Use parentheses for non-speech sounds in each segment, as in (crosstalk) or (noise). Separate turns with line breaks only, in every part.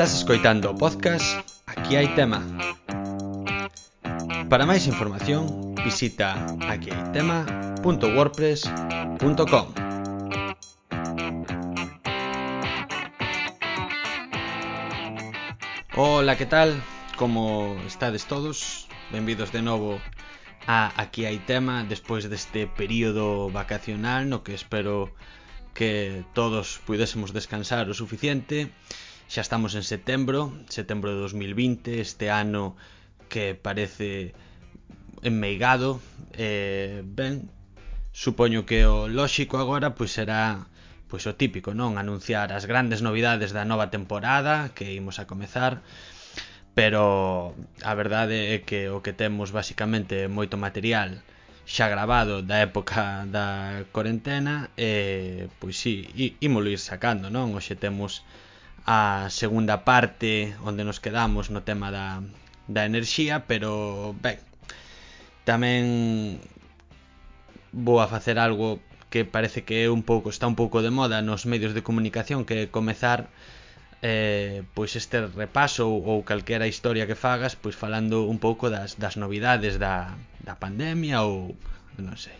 Estás escoitando o podcast Aquí hai tema. Para máis información, visita aquihaitema.wordpress.com. Ola, que tal? Como estades todos? Benvidos de novo a Aquí hai tema despois deste período vacacional no que espero que todos pudésemos descansar o suficiente Xa estamos en setembro, setembro de 2020, este ano que parece enmeigado. Eh, ben, supoño que o lóxico agora pois será pois o típico, non? Anunciar as grandes novidades da nova temporada que imos a comezar. Pero a verdade é que o que temos basicamente é moito material xa grabado da época da cuarentena e pois si, ímolo ir sacando, non? Oxe temos a segunda parte onde nos quedamos no tema da, da enerxía, pero, ben, tamén vou a facer algo que parece que é un pouco está un pouco de moda nos medios de comunicación que comezar eh, pois este repaso ou, ou calquera historia que fagas pois falando un pouco das, das novidades da, da pandemia ou non sei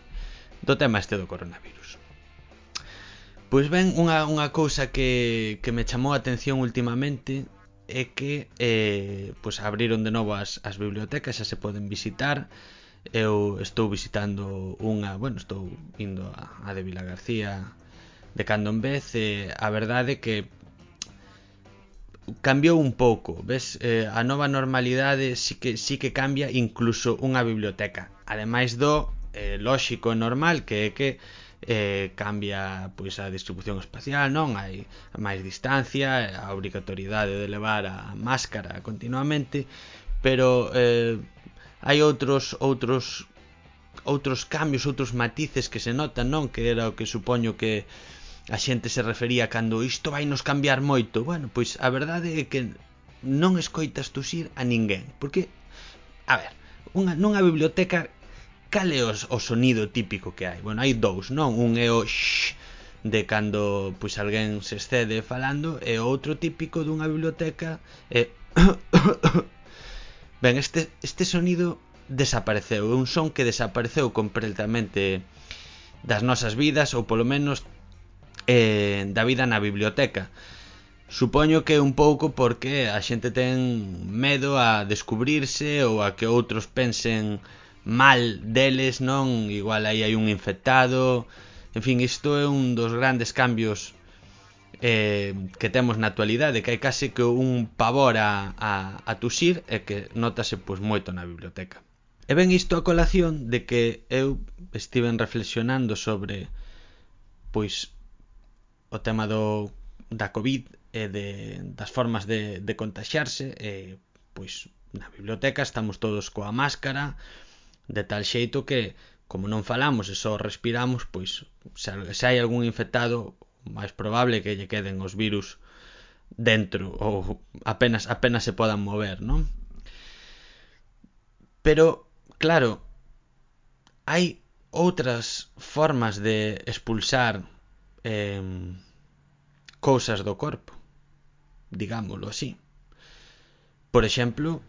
do tema este do coronavirus. Pois ben, unha, unha cousa que, que me chamou a atención últimamente é que eh, pois abriron de novo as, as bibliotecas, xa se poden visitar. Eu estou visitando unha, bueno, estou indo a, a de Vila García de cando en vez, eh, a verdade que cambiou un pouco, ves? Eh, a nova normalidade sí que, sí que cambia incluso unha biblioteca. Ademais do eh, lóxico e normal que é que eh, cambia pois a distribución espacial, non? Hai máis distancia, a obrigatoriedade de levar a máscara continuamente, pero eh, hai outros outros outros cambios, outros matices que se notan, non? Que era o que supoño que a xente se refería cando isto vai nos cambiar moito. Bueno, pois a verdade é que non escoitas tusir a ninguén, porque a ver, unha, nunha biblioteca cal é o, o sonido típico que hai? Bueno, hai dous, non? Un é o shh de cando pois alguén se excede falando e outro típico dunha biblioteca é (coughs) Ben, este, este sonido desapareceu, é un son que desapareceu completamente das nosas vidas ou polo menos eh, da vida na biblioteca. Supoño que un pouco porque a xente ten medo a descubrirse ou a que outros pensen mal deles, non? Igual aí hai un infectado. En fin, isto é un dos grandes cambios eh, que temos na actualidade, que hai case que un pavor a, a, a tuxir e que notase pois moito na biblioteca. E ben isto a colación de que eu estiven reflexionando sobre pois o tema do da Covid e de, das formas de, de contaxarse e pois na biblioteca estamos todos coa máscara de tal xeito que como non falamos e só respiramos, pois se, se hai algún infectado, máis probable que lle queden os virus dentro ou apenas apenas se podan mover, non? Pero claro, hai outras formas de expulsar eh, cousas do corpo, digámoslo así. Por exemplo,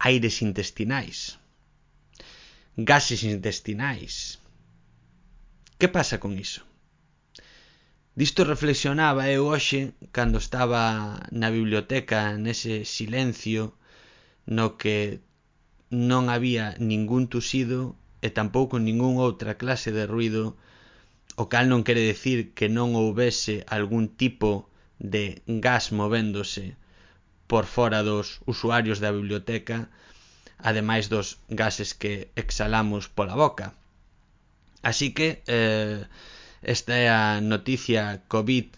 aires intestinais gases intestinais. Que pasa con iso? Disto reflexionaba eu hoxe cando estaba na biblioteca nese silencio no que non había ningún tusido e tampouco ningún outra clase de ruido, o cal non quere decir que non houbese algún tipo de gas movéndose por fora dos usuarios da biblioteca, ademais dos gases que exhalamos pola boca. Así que eh, esta é a noticia COVID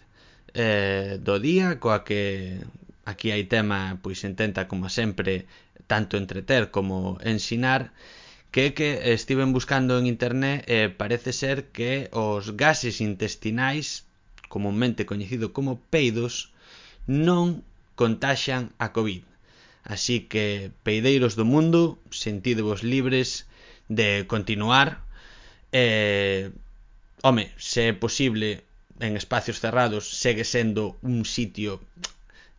eh, do día, coa que aquí hai tema, pois intenta, como sempre, tanto entreter como ensinar, que que estiven buscando en internet eh, parece ser que os gases intestinais, comúnmente coñecido como peidos, non contaxan a COVID. Así que, peideiros do mundo, sentidevos libres de continuar. Eh, home, se é posible en espacios cerrados, segue sendo un sitio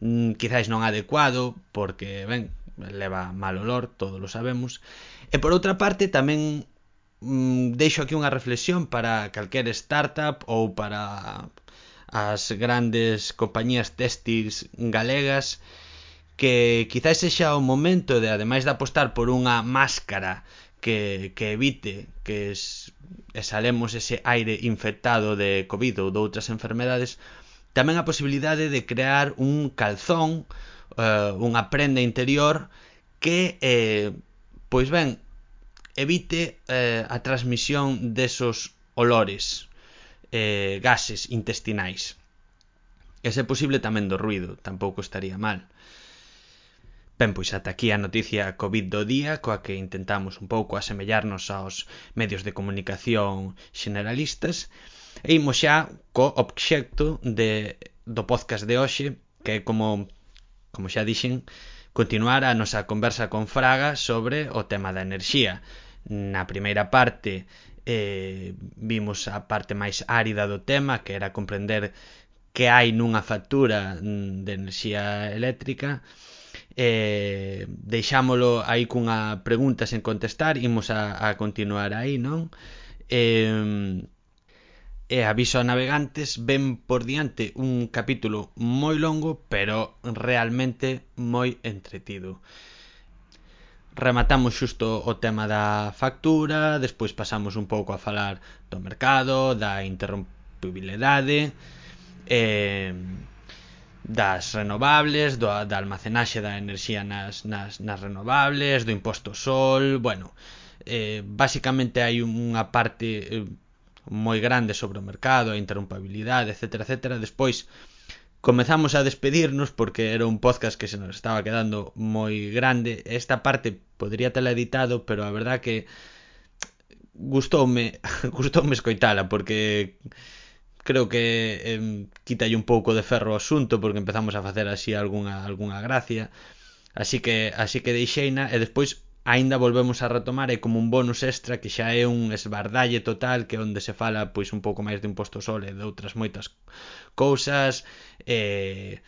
mm, quizáis non adecuado, porque, ben, leva mal olor, todos lo sabemos. E por outra parte, tamén mm, deixo aquí unha reflexión para calquer startup ou para as grandes compañías textiles galegas que quizás sexa o momento de, ademais de apostar por unha máscara que, que evite que es, exhalemos ese aire infectado de COVID ou de outras enfermedades, tamén a posibilidade de crear un calzón, eh, unha prenda interior que, eh, pois ben, evite eh, a transmisión desos olores, eh, gases intestinais. E se posible tamén do ruido, tampouco estaría mal. Ben, pois ata aquí a noticia COVID do día, coa que intentamos un pouco asemellarnos aos medios de comunicación generalistas, E imos xa co obxecto de, do podcast de hoxe, que é como, como xa dixen, continuar a nosa conversa con Fraga sobre o tema da enerxía. Na primeira parte eh, vimos a parte máis árida do tema, que era comprender que hai nunha factura mm, de enerxía eléctrica, e eh, deixámolo aí cunha pregunta sen contestar, imos a, a continuar aí, non? Eh, e aviso a navegantes, ven por diante un capítulo moi longo, pero realmente moi entretido. Rematamos xusto o tema da factura, despois pasamos un pouco a falar do mercado, da interrompibilidade, eh, das renovables, do, da almacenaxe da enerxía nas, nas, nas renovables, do imposto sol, bueno, eh, basicamente hai unha parte eh, moi grande sobre o mercado, a interrumpabilidade, etc, etc. Despois comezamos a despedirnos porque era un podcast que se nos estaba quedando moi grande. Esta parte podría tela editado, pero a verdad que gustoume, (laughs) gustoume escoitala porque creo que eh, quitalle un pouco de ferro o asunto porque empezamos a facer así algunha, algunha gracia. Así que así que deixeina e despois aínda volvemos a retomar é como un bonus extra que xa é un esbardalle total que onde se fala pois un pouco máis de imposto sol e de outras moitas cousas. Eh,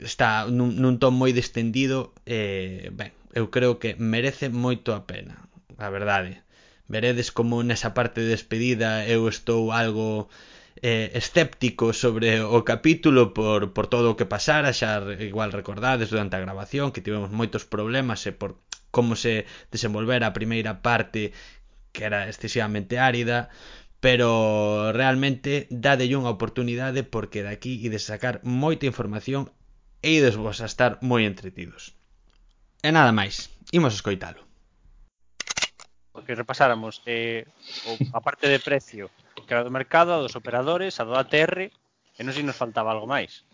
está nun, nun ton moi distendido eh, ben, eu creo que merece moito a pena a verdade. Veredes como nesa parte de despedida eu estou algo eh, escéptico sobre o capítulo por, por todo o que pasara, xa igual recordades durante a grabación que tivemos moitos problemas e por como se desenvolvera a primeira parte que era excesivamente árida, pero realmente dadelle unha oportunidade porque de aquí ides sacar moita información e ides vos a estar moi entretidos. E nada máis, imos escoitalo
que repasáramos eh, a parte de precio que era do mercado, a dos operadores, a do ATR, e non sei nos faltaba algo máis.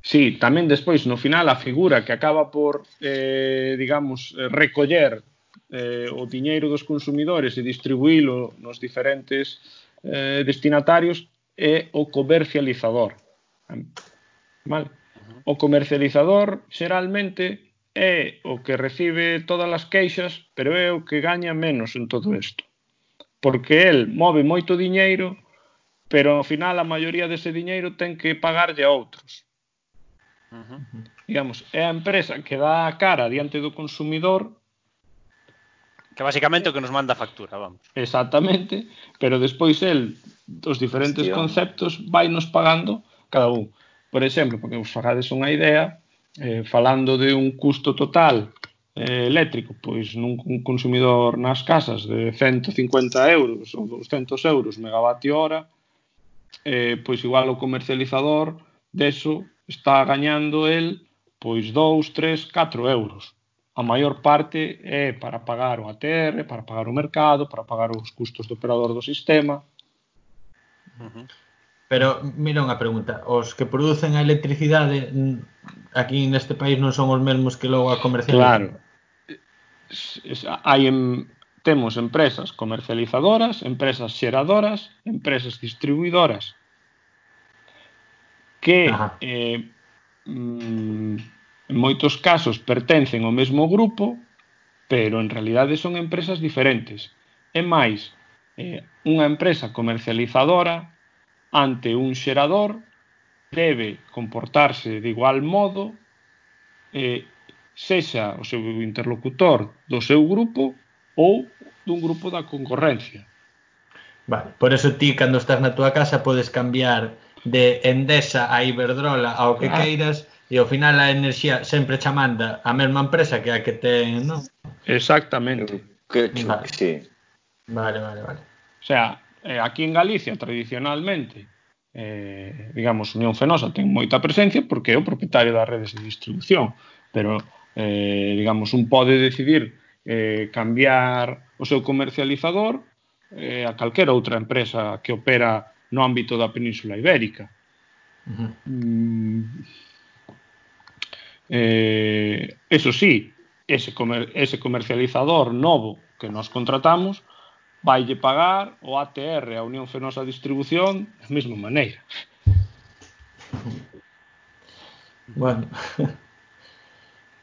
Sí, tamén despois, no final, a figura que acaba por, eh, digamos, recoller eh, o diñeiro dos consumidores e distribuílo nos diferentes eh, destinatarios é o comercializador. Vale? O comercializador, xeralmente, é o que recibe todas as queixas, pero é o que gaña menos en todo isto. Porque el move moito diñeiro, pero ao final a maioría dese diñeiro ten que pagarlle a outros. Uh -huh. Digamos, é a empresa que dá a cara diante do consumidor
Que basicamente o que nos manda a factura, vamos.
Exactamente, pero despois el os diferentes Hostia. conceptos vai nos pagando cada un. Por exemplo, porque vos fagades unha idea, eh, falando de un custo total eh, eléctrico, pois nun un consumidor nas casas de 150 euros ou 200 euros megavatio hora, eh, pois igual o comercializador deso está gañando el pois 2, 3, 4 euros. A maior parte é para pagar o ATR, para pagar o mercado, para pagar os custos do operador do sistema.
Uh -huh. Pero mira unha pregunta, os que producen a electricidade aquí neste país non son os mesmos que logo a comercializan.
Claro. Eh, hai em, temos empresas comercializadoras, empresas xeradoras, empresas distribuidoras que eh, mm, en moitos casos pertencen ao mesmo grupo, pero en realidade son empresas diferentes. E máis, eh, unha empresa comercializadora ante un xerador debe comportarse de igual modo eh, sexa o seu interlocutor do seu grupo ou dun grupo da concorrencia.
Vale, por eso ti cando estás na túa casa podes cambiar de Endesa a Iberdrola ao que
claro.
queiras e ao final a enerxía sempre cha manda a mesma empresa que a que ten, non?
Exactamente.
Que,
vale.
Sí.
vale, vale, vale.
O sea, Eh, aquí en Galicia, tradicionalmente, eh, digamos, Unión Fenosa ten moita presencia porque é o propietario das redes de distribución, pero, eh, digamos, un pode decidir eh, cambiar o seu comercializador eh, a calquera outra empresa que opera no ámbito da Península Ibérica.
Uh -huh.
mm, eh, eso sí, ese, comer, ese comercializador novo que nos contratamos vaille pagar o ATR a Unión Fenosa Distribución da mesma maneira.
Bueno.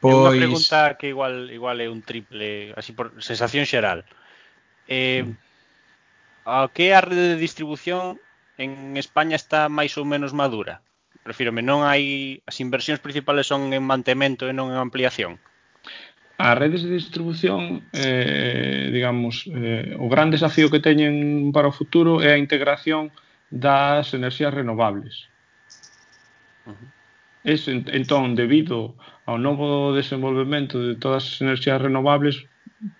Pois... É
unha
pregunta que igual igual é un triple, así por sensación xeral. Eh, mm. a que a rede de distribución en España está máis ou menos madura? Prefírome, non hai as inversións principales son en mantemento e non en ampliación
as redes de distribución eh, digamos eh, o gran desafío que teñen para o futuro é a integración das enerxías renovables. Es, entón debido ao novo desenvolvemento de todas as enerxías renovables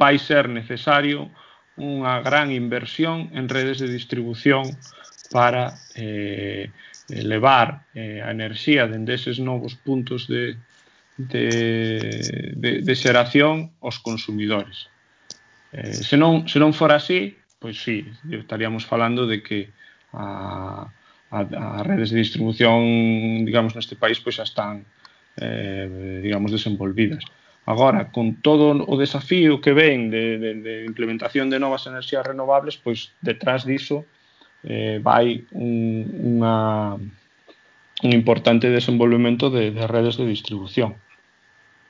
vai ser necesario unha gran inversión en redes de distribución para eh, elevar eh, a enerxía dende eses novos puntos de, de, de, de xeración aos consumidores. Eh, se, non, se non fora así, pois sí, estaríamos falando de que a, a, a redes de distribución, digamos, neste país, pois xa están, eh, digamos, desenvolvidas. Agora, con todo o desafío que ven de, de, de implementación de novas enerxías renovables, pois detrás diso eh, vai un, unha, un importante desenvolvemento de, de redes de distribución.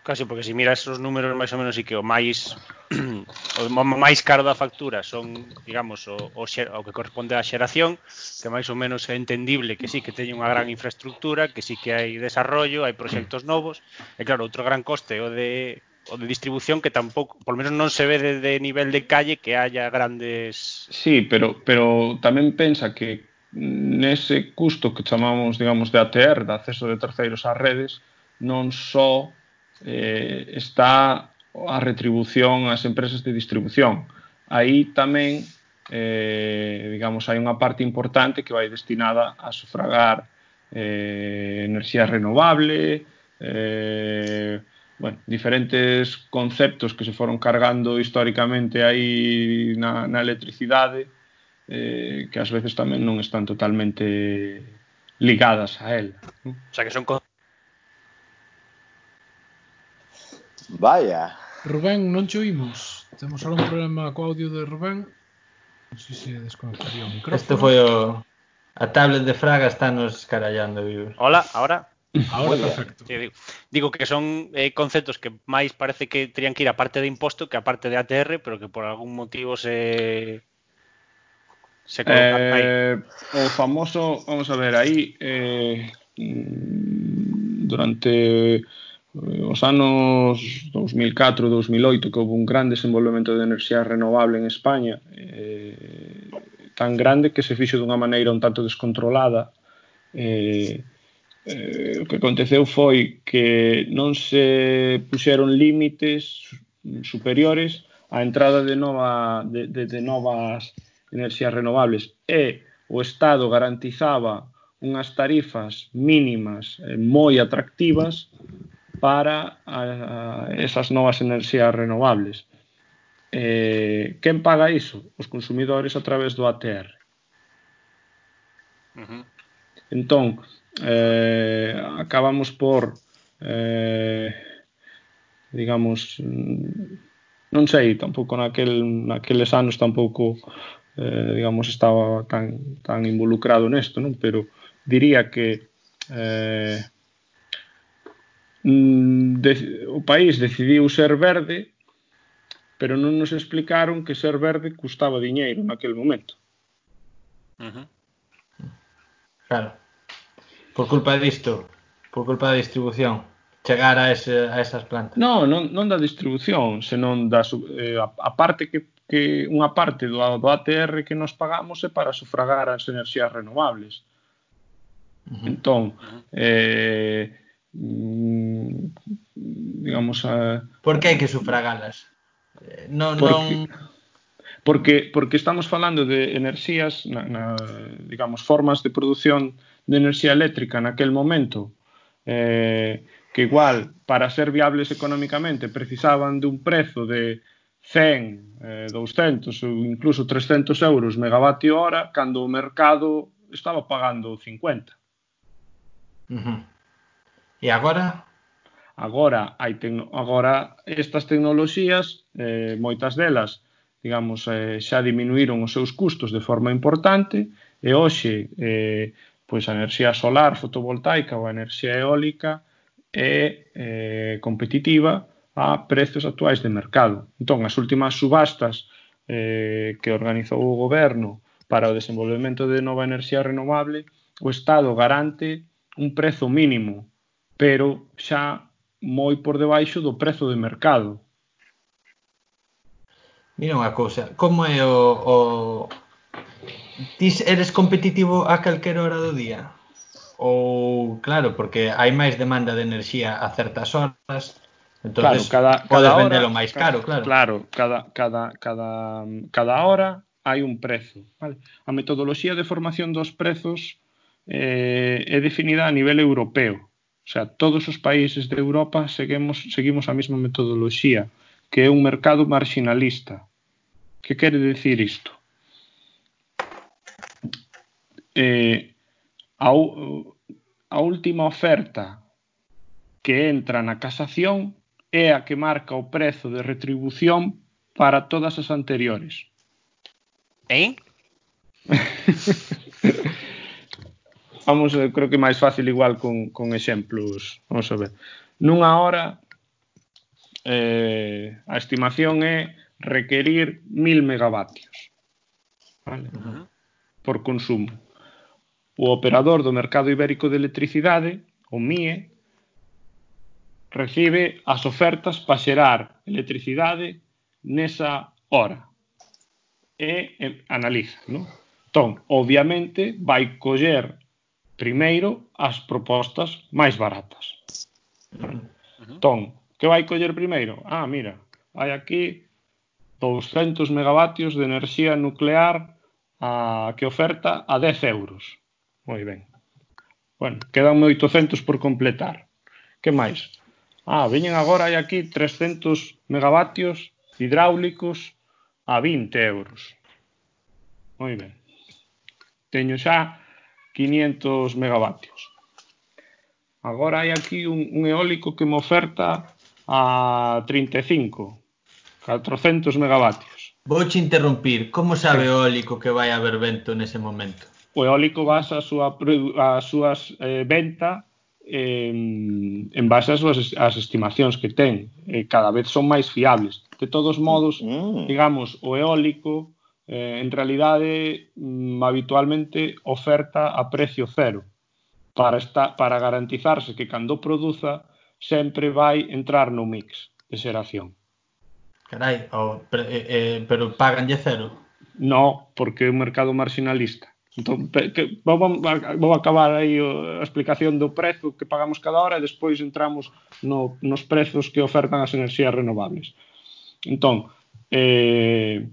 Casi, porque se miras os números máis ou menos e que o máis (clears throat) o máis caro da factura son, digamos, o, o, xer, o que corresponde á xeración, que máis ou menos é entendible que sí que teña unha gran infraestructura, que sí que hai desarrollo, hai proxectos novos, e claro, outro gran coste é o de o de distribución que tampouco, por menos non se ve de nivel de calle que haya grandes
Sí, pero pero tamén pensa que nese custo que chamamos, digamos, de ATR, de acceso de terceiros ás redes, non só eh, está a retribución ás empresas de distribución. Aí tamén, eh, digamos, hai unha parte importante que vai destinada a sufragar eh, enerxía renovable, eh, bueno, diferentes conceptos que se foron cargando históricamente aí na, na electricidade, eh, que ás veces tamén non están totalmente ligadas a ela. ¿no?
O sea, que son
Vaya.
Rubén, non che oímos. Temos algún problema co audio de Rubén. Non sei se desconectaría o micrófono.
Este foi o... A tablet de Fraga está nos carallando, viu.
Hola, ahora?
Ahora
Muy
perfecto.
Sí, digo, digo que son eh, conceptos que máis parece que terían que ir a parte de imposto que a parte de ATR, pero que por algún motivo se se colocan
eh. O famoso, vamos a ver, aí eh, mm, durante Os anos 2004, 2008 que houve un gran desenvolvemento de enerxía renovable en España eh, tan grande que se fixo dunha maneira un tanto descontrolada eh, eh, o que aconteceu foi que non se puxeron límites superiores á entrada de, nova, de, de, de novas enerxías renovables. E o Estado garantizaba unhas tarifas mínimas eh, moi atractivas para a, a esas novas enerxías renovables. Eh, quen paga iso? Os consumidores a través do ATR.
Uh.
Entón, eh, acabamos por eh, digamos non sei, tampouco naquel, naqueles anos tampouco eh, digamos estaba tan, tan involucrado nesto, non? pero diría que eh, mm, de, o país decidiu ser verde, pero non nos explicaron que ser verde custaba diñeiro naquel momento.
Uh -huh.
Claro. Por culpa disto, por culpa da distribución, chegar a, ese, a esas plantas.
No, non, non da distribución, senón da eh, a, a parte que que unha parte do, do ATR que nos pagamos é para sufragar as enerxías renovables. Uh -huh. Entón, eh, mm, digamos a
Por que hai que sufragalas? Eh, non
porque,
non
porque porque estamos falando de enerxías na, na digamos formas de produción de enerxía eléctrica naquel momento eh que igual para ser viables económicamente precisaban dun prezo de 100, eh, 200 ou incluso 300 euros megavatio hora cando o mercado estaba pagando 50.
Uh -huh. E agora?
Agora, hai ten, agora estas tecnoloxías, eh, moitas delas, digamos, eh, xa diminuíron os seus custos de forma importante e hoxe eh, pois a enerxía solar fotovoltaica ou a enerxía eólica é eh, competitiva a prezos actuais de mercado. Entón, as últimas subastas eh, que organizou o goberno para o desenvolvemento de nova enerxía renovable, o Estado garante un prezo mínimo, pero xa moi por debaixo do prezo de mercado.
Mira unha cousa, como é o, o... Tis eres competitivo a calquera hora do día? Ou, claro, porque hai máis demanda de enerxía a certas horas, entonces
claro, cada, cada
podes
vendelo
máis caro, claro.
Claro, cada, cada, cada, cada hora hai un prezo. Vale? A metodoloxía de formación dos prezos eh, é definida a nivel europeo xa todos os países de Europa seguimos, seguimos a mesma metodoloxía, que é un mercado marginalista. Que quere decir isto? Eh, a, a última oferta que entra na casación é a que marca o prezo de retribución para todas as anteriores.
Eh? (laughs)
vamos, eh, creo que máis fácil igual con, con exemplos. Vamos a ver. Nunha hora, eh, a estimación é requerir 1000 megavatios vale? uh -huh. por consumo. O operador do mercado ibérico de electricidade, o MIE, recibe as ofertas para xerar electricidade nesa hora e, e analiza, non? Entón, obviamente, vai coller primeiro as propostas máis baratas. Entón, que vai coller primeiro? Ah, mira, hai aquí 200 megavatios de enerxía nuclear a, que oferta a 10 euros. Moi ben. Bueno, quedan 800 por completar. Que máis? Ah, veñen agora hai aquí 300 megavatios hidráulicos a 20 euros. Moi ben. Teño xa 500 megavatios. Agora hai aquí un, un eólico que me oferta a 35, 400 megavatios.
Vouche interrumpir, como sabe o eólico que vai haber vento nese momento?
O eólico basa a súa a súas eh, venta eh, en base ás súas as estimacións que ten, eh, cada vez son máis fiables. De todos modos, mm. digamos, o eólico eh, en realidade mm, habitualmente oferta a precio cero para, esta, para garantizarse que cando produza sempre vai entrar no mix de xeración.
Carai, oh, pero, eh, eh, pero paganlle cero?
No, porque é un mercado marginalista. Entón, que, vou, vou acabar aí a explicación do prezo que pagamos cada hora e despois entramos no, nos prezos que ofertan as enerxías renovables. Entón, eh,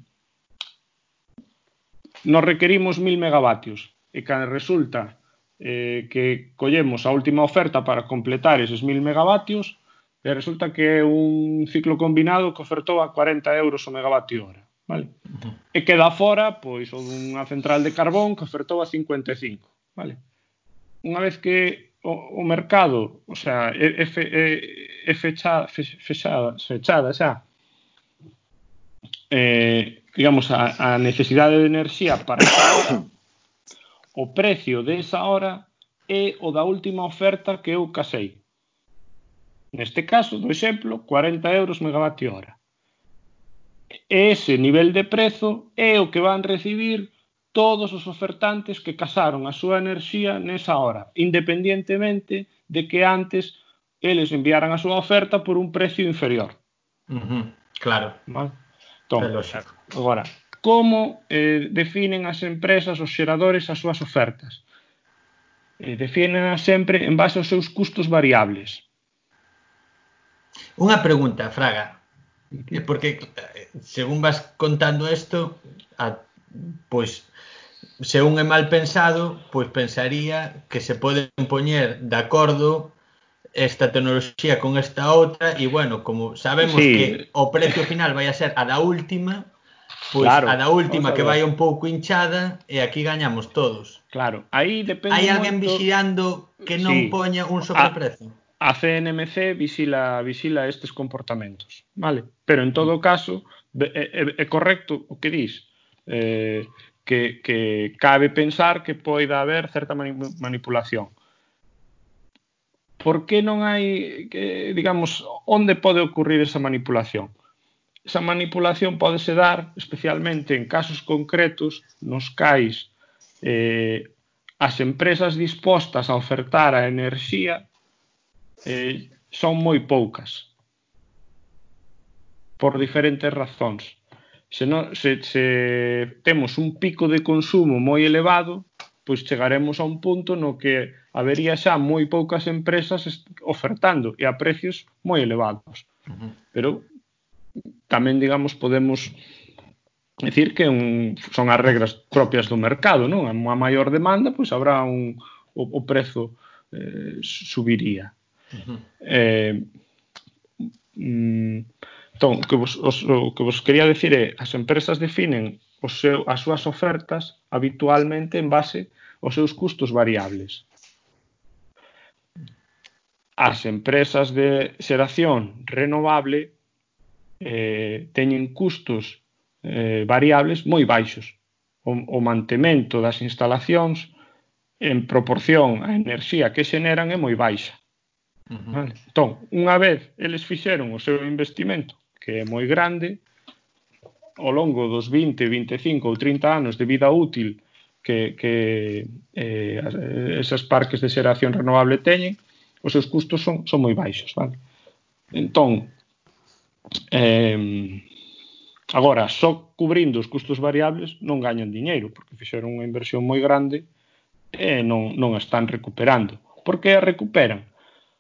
nos requerimos 1000 megavatios e cando resulta eh, que collemos a última oferta para completar eses 1000 megavatios e resulta que é un ciclo combinado que ofertou a 40 euros o megavatio hora vale? Uh -huh. E queda fora, pois, o dunha central de carbón que ofertou a 55, vale? Unha vez que o, o mercado, o sea, é, é, é, é fechada, fechada, fechada xa eh, digamos, a, a necesidade de enerxía para (coughs) esa hora, o precio desa esa hora é o da última oferta que eu casei. Neste caso, do exemplo, 40 euros megavatio hora. Ese nivel de prezo é o que van recibir todos os ofertantes que casaron a súa enerxía nesa hora, independientemente de que antes eles enviaran a súa oferta por un precio inferior.
Uh -huh. Claro.
Vale. Entón, agora, como eh, definen as empresas, os xeradores, as súas ofertas? Eh, definen sempre en base aos seus custos variables.
Unha pregunta, Fraga. Eh, porque eh, según vas contando isto, a, pois se un é mal pensado, pois pensaría que se poden poñer de acordo esta tecnoloxía con esta outra e bueno, como sabemos sí. que o precio final vai a ser a da última, pois claro, a da última que vai un pouco hinchada e aquí gañamos todos.
Claro, aí depende
Hai alguén moito... vigilando que non sí. poña un sobreprecio.
A, a CNMC visila visila estes comportamentos, vale? Pero en todo caso é, é, é correcto o que dis. Eh, que, que cabe pensar que poida haber certa manipulación por que non hai, que, digamos, onde pode ocurrir esa manipulación? Esa manipulación podese dar especialmente en casos concretos nos cais eh, as empresas dispostas a ofertar a enerxía eh, son moi poucas por diferentes razóns. Se, non, se, se temos un pico de consumo moi elevado, pois chegaremos a un punto no que habería xa moi poucas empresas ofertando e a precios moi elevados. Uh -huh. Pero tamén, digamos, podemos decir que un, son as regras propias do mercado, non? A unha maior demanda, pois habrá un o, o prezo eh, subiría. Uh -huh. Eh, mm, Entón, o que vos, os, o que vos quería decir é as empresas definen os seu, as súas ofertas habitualmente en base aos seus custos variables as empresas de xeración renovable eh, teñen custos eh, variables moi baixos. O, o mantemento das instalacións en proporción á enerxía que xeneran é moi baixa. Uh -huh. Vale? Entón, unha vez eles fixeron o seu investimento, que é moi grande, ao longo dos 20, 25 ou 30 anos de vida útil que, que eh, esas parques de xeración renovable teñen, os seus custos son, son moi baixos, vale? Entón, eh, agora, só cubrindo os custos variables non gañan diñeiro, porque fixeron unha inversión moi grande e non, non a están recuperando. Por que a recuperan?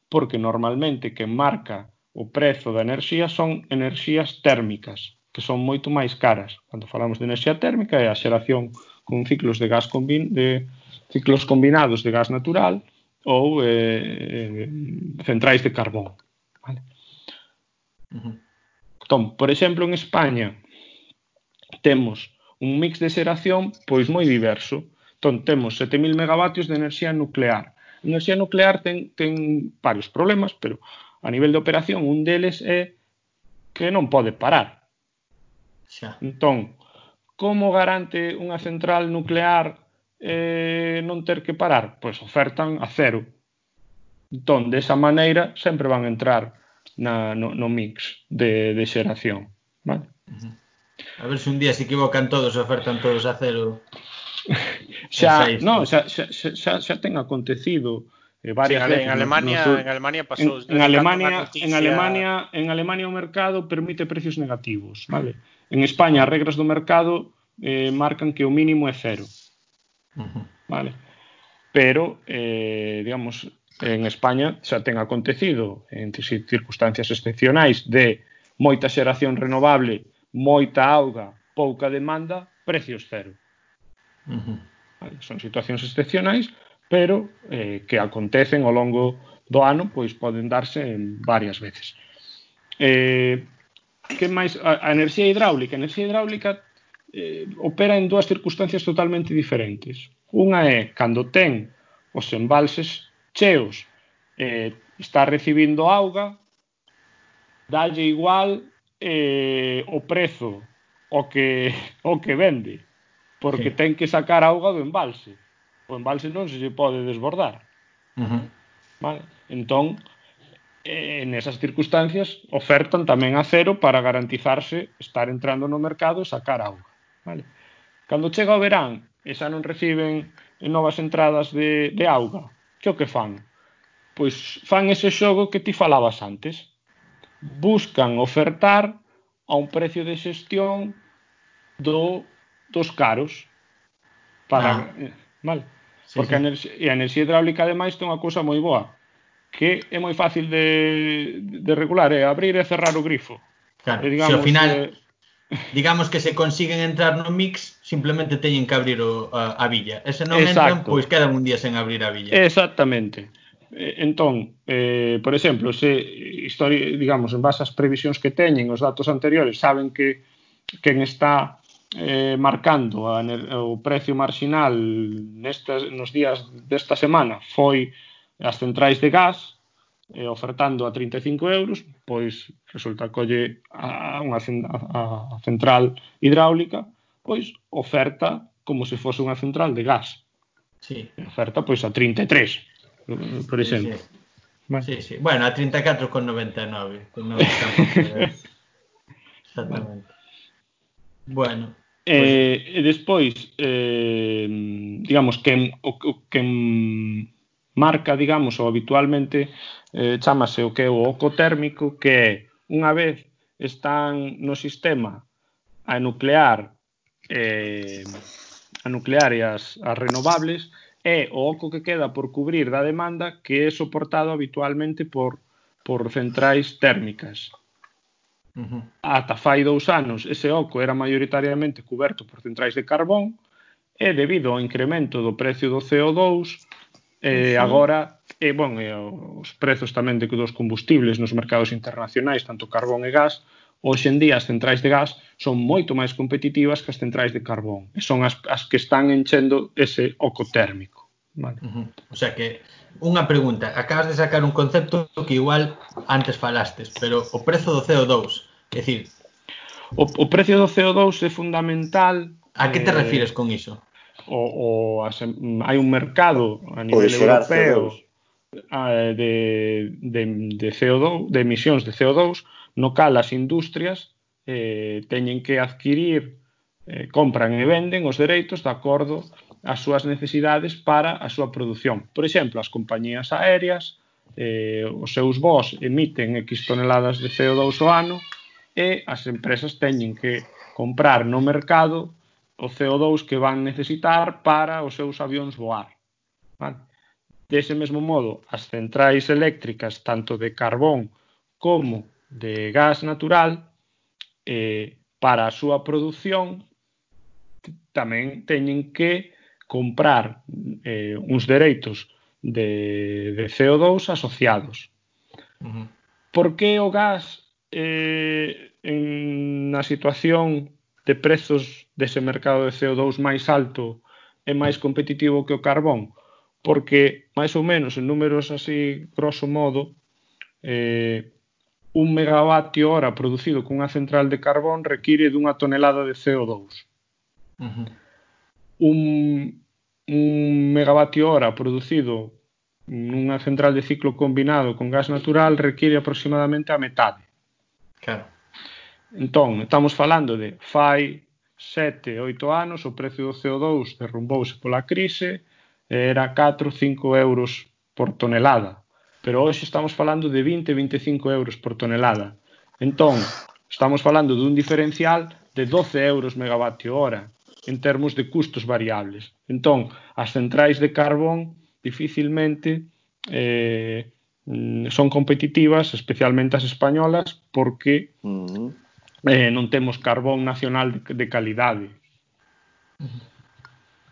Porque normalmente que marca o prezo da enerxía son enerxías térmicas, que son moito máis caras. Cando falamos de enerxía térmica é a xeración con ciclos de gas combin de ciclos combinados de gas natural ou eh, eh, centrais de carbón. Vale? Uh -huh. Entón, por exemplo, en España temos un mix de xeración pois moi diverso. Entón, temos 7.000 megavatios de enerxía nuclear. A enerxía nuclear ten, ten varios problemas, pero a nivel de operación un deles é que non pode parar. Xa. Entón, como garante unha central nuclear eh, non ter que parar, pois ofertan a cero. Entón, desa maneira, sempre van entrar na, no, no mix de, de xeración. Vale?
A ver se un día se equivocan todos e ofertan todos a cero. (laughs)
xa, no, xa, xa, xa, xa ten acontecido eh, varias sí, veces.
En Alemania, no, en Alemania pasou.
En, en Alemania, noticia... en Alemania, en Alemania o mercado permite precios negativos, vale? En España as regras do mercado eh, marcan que o mínimo é cero. Uh -huh. Vale. Pero, eh, digamos, en España xa ten acontecido en circunstancias excepcionais de moita xeración renovable, moita auga, pouca demanda, precios cero. Uh -huh. vale, son situacións excepcionais, pero eh, que acontecen ao longo do ano, pois poden darse en varias veces. Eh, que máis? A, a enerxía hidráulica. A enerxía hidráulica eh, opera en dúas circunstancias totalmente diferentes. Unha é cando ten os embalses cheos, eh, está recibindo auga, dalle igual eh, o prezo o que, (laughs) o que vende, porque sí. ten que sacar auga do embalse. O embalse non se lle pode desbordar. Uh -huh. vale? Entón, eh, en esas circunstancias ofertan tamén a cero para garantizarse estar entrando no mercado e sacar auga. Vale. Cando chega o verán e xa non reciben novas entradas de, de auga, que o que fan? Pois fan ese xogo que ti falabas antes. Buscan ofertar a un precio de xestión do dos caros para ah. Eh, mal. Sí, Porque sí. A, enerxía, a enerxía hidráulica ademais ten unha cousa moi boa que é moi fácil de, de regular, é abrir e cerrar o grifo.
Claro, e, digamos, se ao final eh, digamos que se consiguen entrar no mix, simplemente teñen que abrir o, a, a villa. E se non Exacto. entran, pois quedan un día sen abrir a villa.
Exactamente. Entón, eh, por exemplo, se historia, digamos, en base ás previsións que teñen os datos anteriores, saben que quen está eh, marcando a, o precio marginal nestas, nos días desta semana foi as centrais de gas eh, ofertando a 35 euros, pois resulta colle a unha a, a central hidráulica, pois oferta como se fose unha central de gas.
Sí.
Oferta pois a 33, por exemplo. Sí, sí.
Bueno. Sí, sí. Bueno, a 34,99 con 99. (laughs) Eh, exactamente. Bueno.
Eh, pues... e despois, eh, digamos, que o, o que marca, digamos, ou habitualmente eh, chamase o que é o oco térmico que é unha vez están no sistema a nuclear eh, a nuclear e as, as renovables é o oco que queda por cubrir da demanda que é soportado habitualmente por, por centrais térmicas. Uh -huh. Ata fai dous anos, ese oco era maioritariamente coberto por centrais de carbón e debido ao incremento do precio do CO2 eh, uh -huh. agora e, bon, e os prezos tamén de dos combustibles nos mercados internacionais, tanto carbón e gas, hoxe en día as centrais de gas son moito máis competitivas que as centrais de carbón, e son as, as que están enchendo ese oco térmico. Vale.
Uh -huh. O sea que, unha pregunta, acabas de sacar un concepto que igual antes falastes, pero o prezo do CO2, é dicir...
O, o precio do CO2 é fundamental...
A que te eh, refires con iso?
o, o as, hai un mercado a nivel europeo CO2 de, de, de CO2, de emisións de CO2, no cal as industrias eh, teñen que adquirir, eh, compran e venden os dereitos de acordo ás súas necesidades para a súa produción. Por exemplo, as compañías aéreas, eh, os seus voos emiten X toneladas de CO2 ao ano e as empresas teñen que comprar no mercado o CO2 que van necesitar para os seus avións voar. Vale? Dese mesmo modo, as centrais eléctricas tanto de carbón como de gas natural eh, para a súa produción tamén teñen que comprar eh, uns dereitos de, de CO2 asociados. Uh -huh. Por que o gas eh, en na situación de prezos dese mercado de CO2 máis alto é máis competitivo que o carbón? porque máis ou menos en números así grosso modo eh, un megavatio hora producido cunha central de carbón require dunha tonelada de CO2. Uh -huh. Un, un megavatio hora producido nunha central de ciclo combinado con gas natural require aproximadamente a metade.
Claro.
Entón, estamos falando de fai sete, oito anos, o precio do CO2 derrumbouse pola crise, era 4, 5 euros por tonelada. Pero hoxe estamos falando de 20, 25 euros por tonelada. Entón, estamos falando dun diferencial de 12 euros megavatio hora en termos de custos variables. Entón, as centrais de carbón dificilmente eh, mm, son competitivas, especialmente as españolas, porque uh -huh. eh, non temos carbón nacional de, de calidade.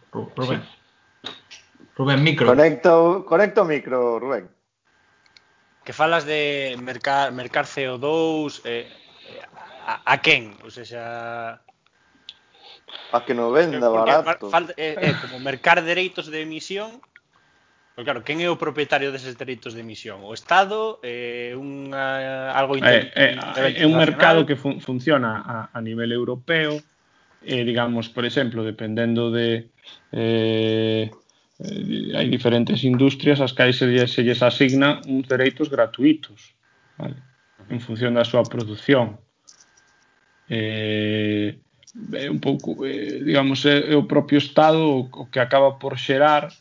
Rubén. Sí. Rubén, micro.
Conecto, conecto micro, Rubén.
Que falas de mercar, mercar CO2, eh, eh, a, a quen? Ou seja...
A que non venda porque, barato.
Falta, eh, eh, como mercar dereitos de emisión, Pero claro, quen é o propietario deses dereitos de emisión? O Estado? É eh, un, algo
inter... É, é, é un mercado que fun funciona a, a nivel europeo. Eh, digamos, por exemplo, dependendo de eh, eh, hai diferentes industrias ás cais se, se lles asigna uns dereitos gratuitos vale? en función da súa produción eh, é un pouco eh, digamos é, é o propio Estado o, o que acaba por xerar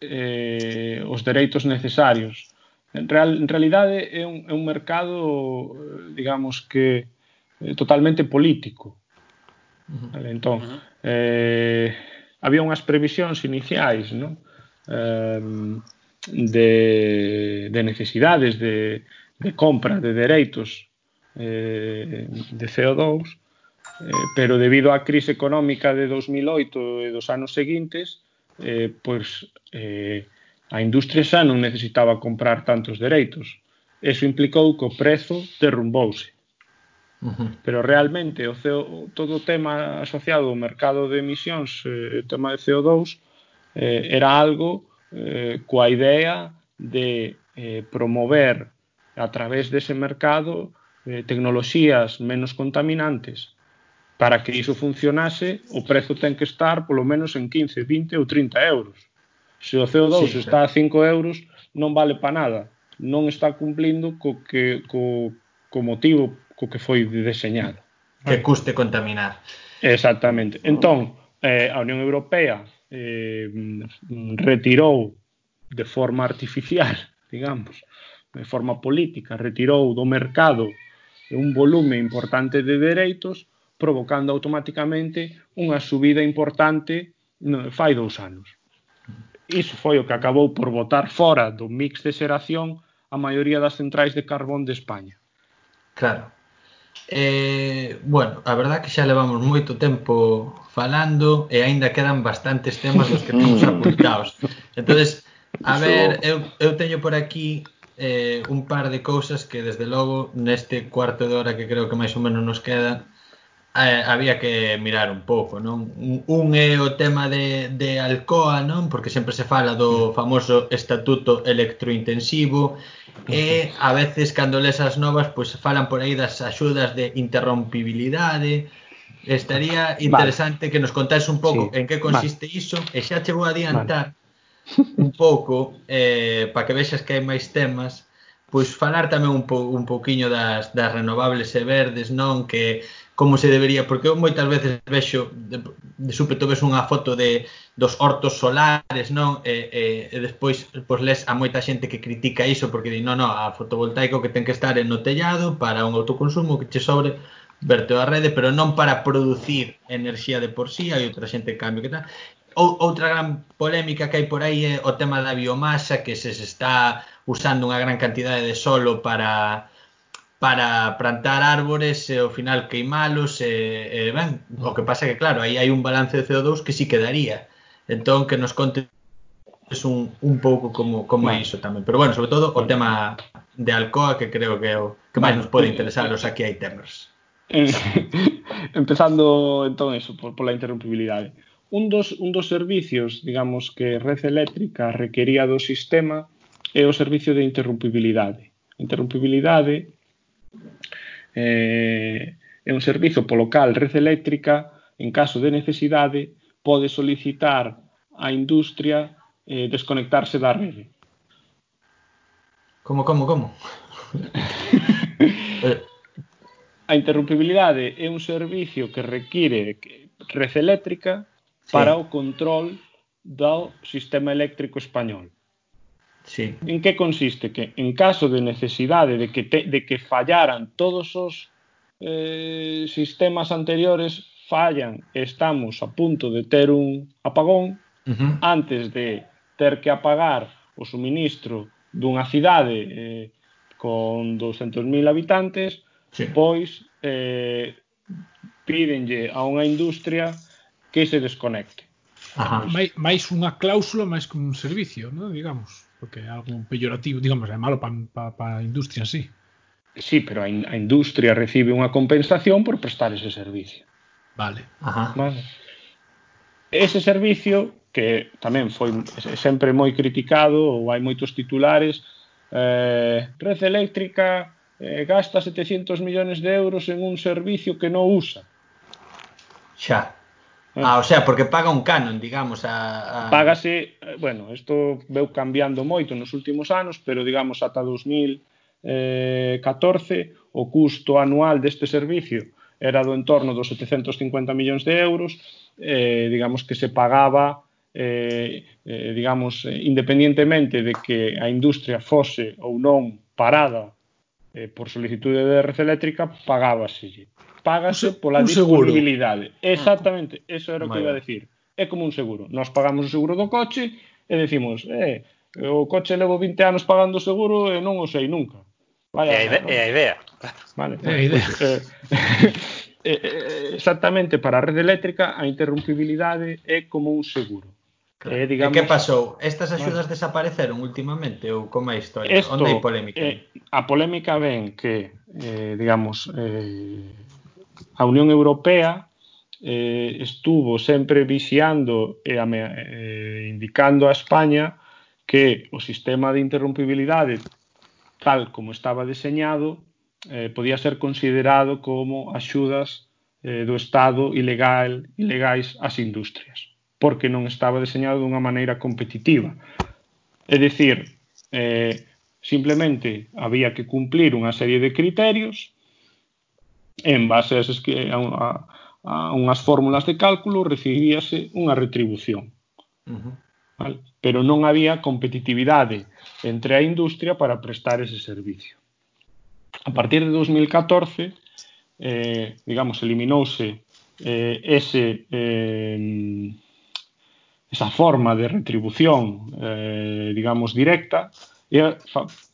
eh, os dereitos necesarios en, real, en realidade é un, é un mercado eh, digamos que eh, totalmente político vale? entón uh -huh. eh, había unhas previsións iniciais, non? Eh, de, de necesidades de, de compra de dereitos eh, de CO2 eh, pero debido á crise económica de 2008 e dos anos seguintes eh, pois eh, a industria xa non necesitaba comprar tantos dereitos eso implicou que o prezo derrumbouse -huh. Pero realmente o CO, todo o tema asociado ao mercado de emisións, eh, o tema de CO2, eh, era algo eh, coa idea de eh, promover a través dese mercado eh, tecnoloxías menos contaminantes para que iso funcionase, o prezo ten que estar polo menos en 15, 20 ou 30 euros. Se o CO2 sí, está a 5 euros, non vale para nada. Non está cumplindo co, que, co, co motivo co que foi deseñado.
Que custe contaminar.
Exactamente. Entón, eh, a Unión Europea eh, retirou de forma artificial, (laughs) digamos, de forma política, retirou do mercado un volume importante de dereitos, provocando automáticamente unha subida importante no, fai dous anos. Iso foi o que acabou por botar fora do mix de xeración a maioría das centrais de carbón de España.
Claro. Eh, bueno, a verdad que xa levamos moito tempo falando e aínda quedan bastantes temas dos que (laughs) temos apuntados. entonces a ver, eu, eu teño por aquí eh, un par de cousas que desde logo neste cuarto de hora que creo que máis ou menos nos queda eh, había que mirar un pouco, non? Un é o tema de, de Alcoa, non? Porque sempre se fala do famoso estatuto electrointensivo E a veces cando les as novas pois pues, falan por aí das axudas de interrompibilidade, Estaría interesante vale. que nos contase un pouco sí. en que consiste vale. iso e xa che vou adiantar vale. un pouco eh, para que vexas que hai máis temas pois falar tamén un, po, un pouquiño das, das renovables e verdes, non? Que como se debería, porque eu moitas veces vexo de súpeto ves unha foto de dos hortos solares, non? E, e, e despois pois les a moita xente que critica iso porque di, "Non, non, a fotovoltaico que ten que estar en no tellado para un autoconsumo que che sobre verteo a rede, pero non para producir enerxía de por sí, hai outra xente que cambio que tal. Ou, outra gran polémica que hai por aí é o tema da biomasa, que se, se está usando unha gran cantidade de solo para para plantar árbores e ao final queimalos e, e ben, o que pasa que claro, aí hai un balance de CO2 que si sí quedaría. Entón que nos conte es un, un pouco como como bueno. é iso tamén, pero bueno, sobre todo o tema de Alcoa que creo que é o que máis nos pode interesar os aquí hai temas.
Eh, (laughs) empezando entón eso por, la interrumpibilidade. Un dos, un dos servicios, digamos, que Red Eléctrica requería do sistema é o servicio de interrumpibilidade. Interrumpibilidade Eh, é un servizo polo cal Red Eléctrica, en caso de necesidade, pode solicitar á industria eh, desconectarse da rede.
Como, como, como? (laughs)
Eh, a interrumpibilidade é un servicio que require red eléctrica para sí. o control do sistema eléctrico español.
Sí.
En que consiste que en caso de necesidade de que, te, de que fallaran todos os eh, sistemas anteriores fallan, estamos a punto de ter un apagón uh -huh. antes de ter que apagar o suministro dunha cidade eh, con 200.000 habitantes, sí. pois eh, pídenlle a unha industria que se desconecte.
Ajá. Máis, unha cláusula máis que un servicio, non? digamos porque é algo peyorativo, digamos, é malo para pa, pa a industria en sí.
Sí, pero a, in, a industria recibe unha compensación por prestar ese servicio.
Vale.
Ajá.
Vale. Ese servicio que tamén foi sempre moi criticado ou hai moitos titulares eh, Red Eléctrica eh, gasta 700 millóns de euros en un servicio que non usa.
Xa. Ah, o sea, porque paga un canon, digamos, a,
a... Págase, eh, bueno, isto veu cambiando moito nos últimos anos, pero digamos ata 2014 eh, o custo anual deste servicio era do entorno dos 750 millóns de euros, eh, digamos que se pagaba eh, eh, digamos, eh, independientemente de que a industria fose ou non parada eh, por solicitude de red eléctrica pagábase págase pola disponibilidade. Exactamente, eso era o que iba a decir. É como un seguro, nós pagamos o seguro do coche e decimos, eh, o coche levo 20 anos pagando seguro e non o sei nunca.
Vaya, é, a idea, é a idea.
Vale, é a idea. Pues, eh, (laughs) eh, eh, exactamente para a rede eléctrica a interrumpibilidade é como un seguro.
Claro. Eh, eh digamos, e que pasou? Estas axudas bueno, desapareceron últimamente ou como é a historia?
Esto, Onde hai polémica? Eh, a polémica ven que, eh, digamos, eh, a Unión Europea eh, estuvo sempre vixiando e eh, indicando a España que o sistema de interrumpibilidade tal como estaba deseñado eh, podía ser considerado como axudas eh, do Estado ilegal ilegais ás industrias porque non estaba deseñado dunha maneira competitiva. É dicir, eh, simplemente había que cumplir unha serie de criterios en base a, eses, a, a, a unhas fórmulas de cálculo recibíase unha retribución. Uh -huh. vale? Pero non había competitividade entre a industria para prestar ese servicio. A partir de 2014, eh, digamos, eliminouse eh, ese eh, esa forma de retribución, eh, digamos, directa, e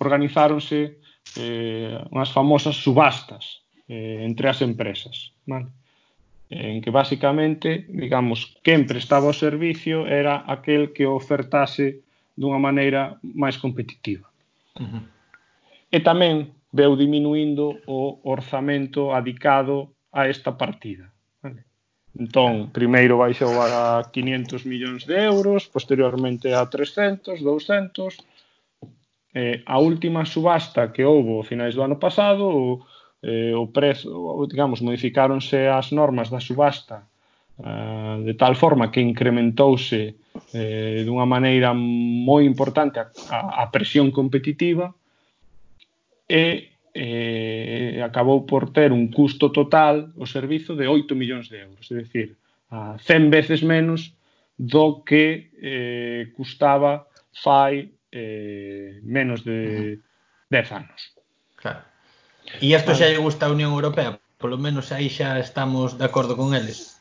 organizáronse eh, unhas famosas subastas eh, entre as empresas, vale? en que basicamente, digamos, quen prestaba o servicio era aquel que ofertase dunha maneira máis competitiva. Uh -huh. E tamén veu diminuindo o orzamento adicado a esta partida. Entón, primeiro baixou a 500 millóns de euros, posteriormente a 300, 200. Eh, a última subasta que houbo a finais do ano pasado, o, eh, o prezo, digamos, modificáronse as normas da subasta eh, de tal forma que incrementouse eh, dunha maneira moi importante a, a, a presión competitiva e eh, acabou por ter un custo total o servizo de 8 millóns de euros, é dicir, a 100 veces menos do que eh, custaba fai eh, menos de 10 anos.
Claro. E isto xa lle gusta a Unión Europea? Polo menos aí xa estamos de acordo con eles.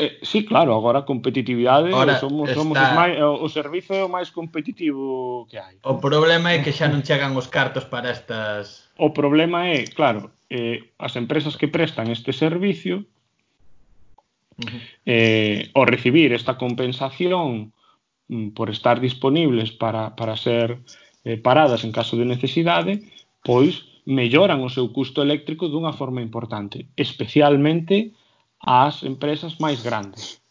Eh, sí, claro, agora competitividade agora somos, está... somos os máis, o servizo é o máis competitivo que hai.
O problema é que xa non chegan os cartos para estas
O problema é, claro, eh, as empresas que prestan este servicio uh -huh. eh, ao recibir esta compensación mm, por estar disponibles para, para ser eh, paradas en caso de necesidade, pois melloran o seu custo eléctrico dunha forma importante, especialmente ás empresas máis grandes.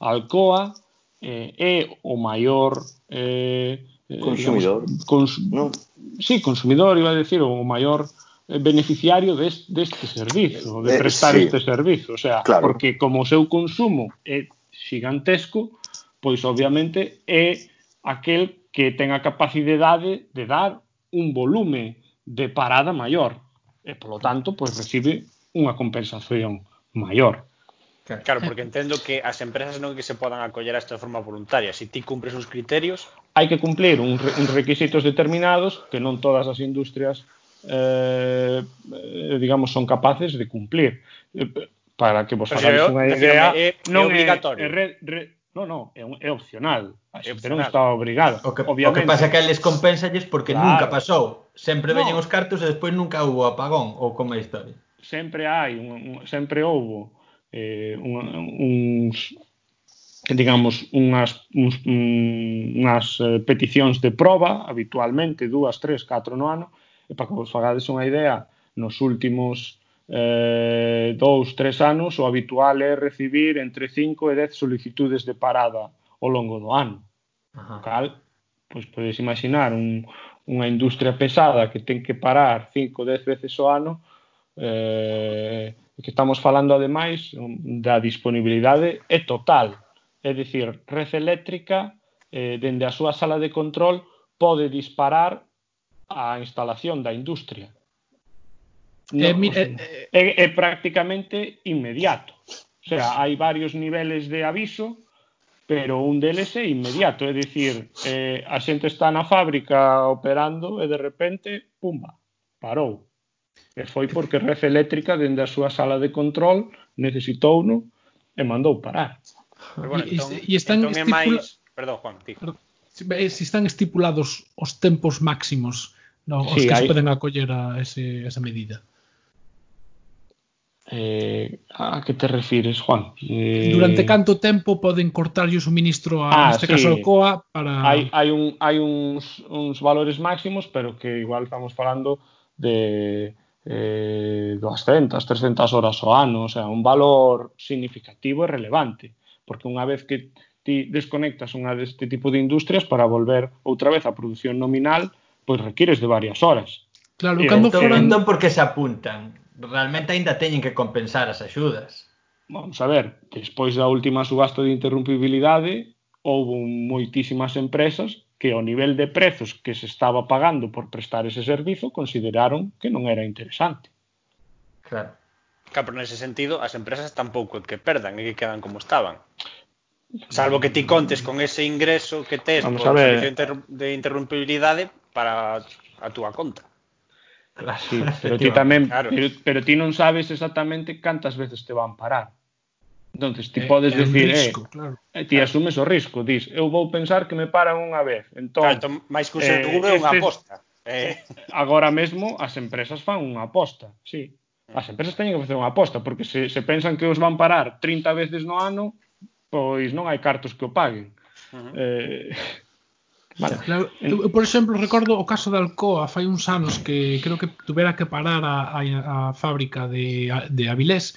Alcoa eh, é o maior
eh, Eh, consumidor.
Digamos, cons non? Sí, consumidor, iba a decir, o maior eh, beneficiario deste, deste servizo, de eh, prestar eh, sí. este servizo, o sea, claro. porque como o seu consumo é xigantesco, pois obviamente é aquel que ten a capacidade de dar un volume de parada maior e polo tanto pois recibe unha compensación maior.
Claro, porque entendo que as empresas non que se podan acoller a esta forma voluntaria. Se ti cumpres uns criterios...
Hai que cumplir uns, uns requisitos determinados que non todas as industrias, eh, digamos, son capaces de cumplir. Para que vos hagáis unha idea...
É, é non obligatorio. É, é
re, re, No, no, é, é opcional. A xente non está obrigada.
O que, obviamente. o que pasa é que eles compensalles porque claro. nunca pasou. Sempre no. veñen os cartos e despois nunca hubo apagón ou como é a historia.
Sempre hai, un, un, sempre houbo eh, un, uns digamos unhas uns, unhas eh, peticións de proba habitualmente dúas, tres, catro no ano e para que vos fagades unha idea nos últimos eh, dous, tres anos o habitual é recibir entre 5 e 10 solicitudes de parada ao longo do ano Ajá. cal, pois podes imaginar un, unha industria pesada que ten que parar 5 ou 10 veces ao ano eh, que estamos falando ademais da disponibilidade é total. É dicir, Red Eléctrica, eh, dende a súa sala de control, pode disparar a instalación da industria. Eh, no, eh, mi, eh, é, é prácticamente inmediato. O sea, hai varios niveles de aviso, pero un deles é inmediato. É dicir, eh, a xente está na fábrica operando e de repente, pumba, parou E foi porque Red Eléctrica, dende a súa sala de control, necesitouno e mandou parar.
Pero bueno, entón, e, e están entón estipula... máis... Perdón, Juan, ti.
Se están estipulados os tempos máximos no, os sí, que hai... se poden acoller a ese, esa medida.
Eh, a que te refires, Juan?
Eh... Durante canto tempo poden cortar o suministro a, ah, neste sí. caso, COA para...
Hai, hai, un, hai uns, uns valores máximos, pero que igual estamos falando de eh, 200, 300 horas ao ano, o sea, un valor significativo e relevante, porque unha vez que ti desconectas unha deste tipo de industrias para volver outra vez á produción nominal, pois requires de varias horas.
Claro, cando entón, foran... entón porque se apuntan? Realmente aínda teñen que compensar as axudas.
Vamos a ver, despois da última subasta de interrumpibilidade, houve moitísimas empresas que ao nivel de prezos que se estaba pagando por prestar ese servizo consideraron que non era interesante.
Claro. Claro, pero nese sentido as empresas tampouco que perdan e que quedan como estaban. Salvo que ti contes con ese ingreso que tes Vamos por servicio de interrumpibilidade para a túa conta.
Claro, sí, (laughs) pero ti tamén, claro. pero, pero ti non sabes exactamente cantas veces te van parar. Entonces, ti podes decir, eh, risco, eh, claro. eh, ti claro. asumes o risco, dis, eu vou pensar que me paran unha vez. Entón,
claro, entón máis que un eh, seguro é unha aposta.
Eh. Agora mesmo as empresas fan unha aposta, sí. Mm. As empresas teñen que facer unha aposta, porque se, se pensan que os van parar 30 veces no ano, pois non hai cartos que o paguen. Uh -huh. eh,
Vale. Claro, eu, eu, por exemplo, recordo o caso de Alcoa fai uns anos que creo que tuvera que parar a, a, a fábrica de, a, de Avilés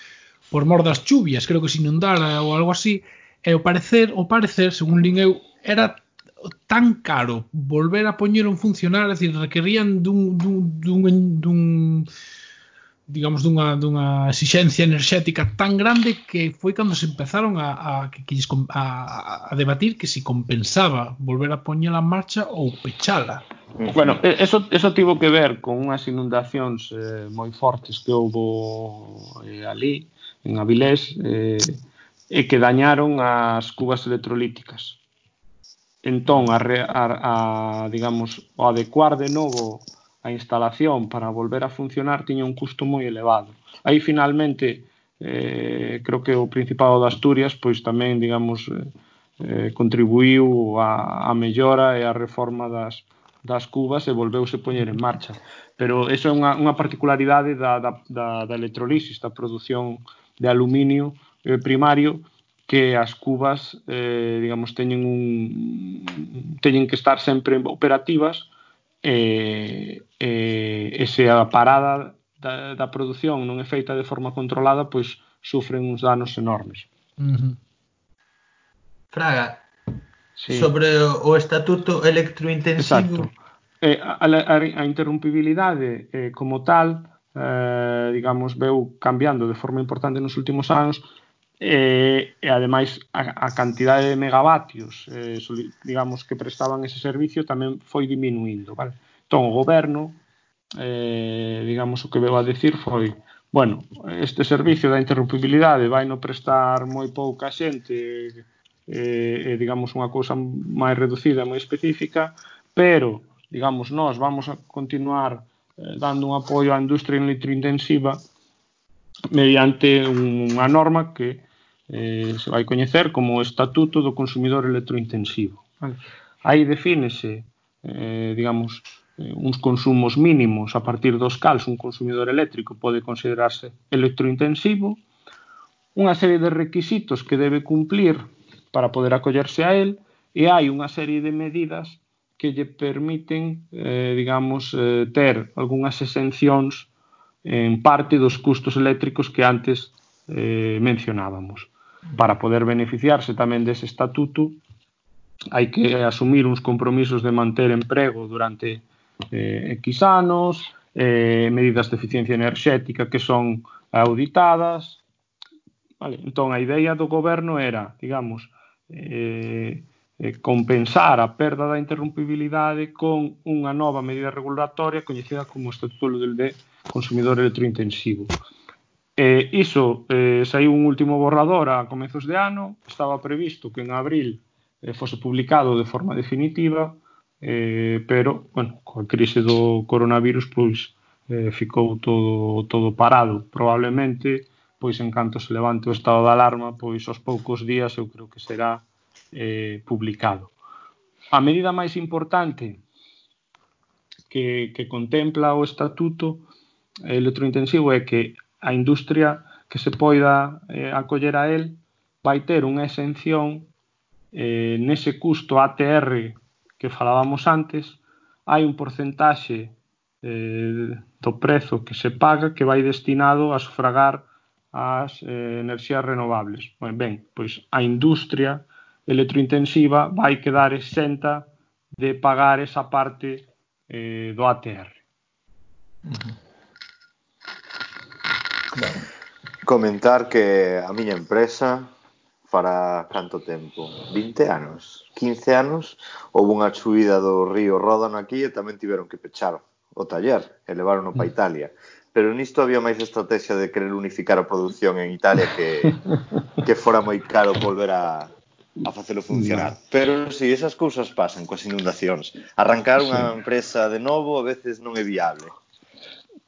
por mor das chuvias, creo que se inundara ou algo así, e o parecer, o parecer, según lin eu, era tan caro volver a poñer un funcionar, é dicir, requerían dun, dun, dun, dun digamos dunha, dunha exixencia enerxética tan grande que foi cando se empezaron a, a, que, a, a debatir que si compensaba volver a poñela en marcha ou pechala.
Bueno, eso, eso tivo que ver con unhas inundacións eh, moi fortes que houbo eh, ali en Avilés eh, e que dañaron as cubas electrolíticas. Entón, a, a, a, digamos, o adecuar de novo a instalación para volver a funcionar tiña un custo moi elevado. Aí finalmente eh, creo que o Principado de Asturias pois tamén, digamos, eh, contribuiu a, a mellora e a reforma das, das cubas e volveuse poñer en marcha. Pero eso é unha, unha particularidade da, da, da, da electrolisis, da produción de aluminio eh, primario que as cubas eh, digamos teñen un teñen que estar sempre operativas e eh, eh, se a parada da, da produción non é feita de forma controlada pois sufren uns danos enormes uh -huh.
Fraga sí. sobre o, o estatuto electrointensivo
Exacto. Eh, a, a, a interrumpibilidade eh, como tal eh, digamos, veu cambiando de forma importante nos últimos anos eh, e ademais a, a cantidade de megavatios eh, digamos que prestaban ese servicio tamén foi diminuindo vale? entón o goberno eh, digamos o que veo a decir foi bueno, este servicio da interrumpibilidade vai no prestar moi pouca xente eh, eh, digamos unha cousa máis reducida moi específica pero digamos, nós vamos a continuar eh, dando un apoio á industria electrointensiva mediante unha norma que eh, se vai coñecer como o Estatuto do Consumidor Electrointensivo. Vale. Aí defínese, eh, digamos, eh, uns consumos mínimos a partir dos cals un consumidor eléctrico pode considerarse electrointensivo, unha serie de requisitos que debe cumplir para poder acollerse a él e hai unha serie de medidas que lle permiten, eh, digamos, eh, ter algunhas exencións en parte dos custos eléctricos que antes eh, mencionábamos. Para poder beneficiarse tamén dese estatuto, hai que asumir uns compromisos de manter emprego durante eh, X anos, eh, medidas de eficiencia enerxética que son auditadas. Vale, entón, a idea do goberno era, digamos, eh, eh, compensar a perda da interrumpibilidade con unha nova medida regulatoria coñecida como Estatuto de Consumidor Electrointensivo. Eh, iso eh, saiu un último borrador a comezos de ano, estaba previsto que en abril eh, fose publicado de forma definitiva, eh, pero, bueno, coa crise do coronavirus, pois, eh, ficou todo, todo parado. Probablemente, pois, en canto se levante o estado de alarma, pois, aos poucos días, eu creo que será eh, publicado. A medida máis importante que, que contempla o estatuto electrointensivo é que a industria que se poida eh, acoller a él vai ter unha exención eh, nese custo ATR que falábamos antes, hai un porcentaxe eh, do prezo que se paga que vai destinado a sufragar as eh, enerxías renovables. Ben, ben, pois a industria electrointensiva vai quedar exenta de pagar esa parte eh, do ATR.
Claro. Comentar que a miña empresa para canto tempo? 20 anos, 15 anos, houve unha chuvida do río Ródano aquí e tamén tiveron que pechar o taller e levaron para mm. Italia. Pero nisto había máis estrategia de querer unificar a produción en Italia que, que fora moi caro volver a, a facelo funcionar. No. Pero si esas cousas pasan coas inundacións, arrancar unha sí. empresa de novo a veces non é viable.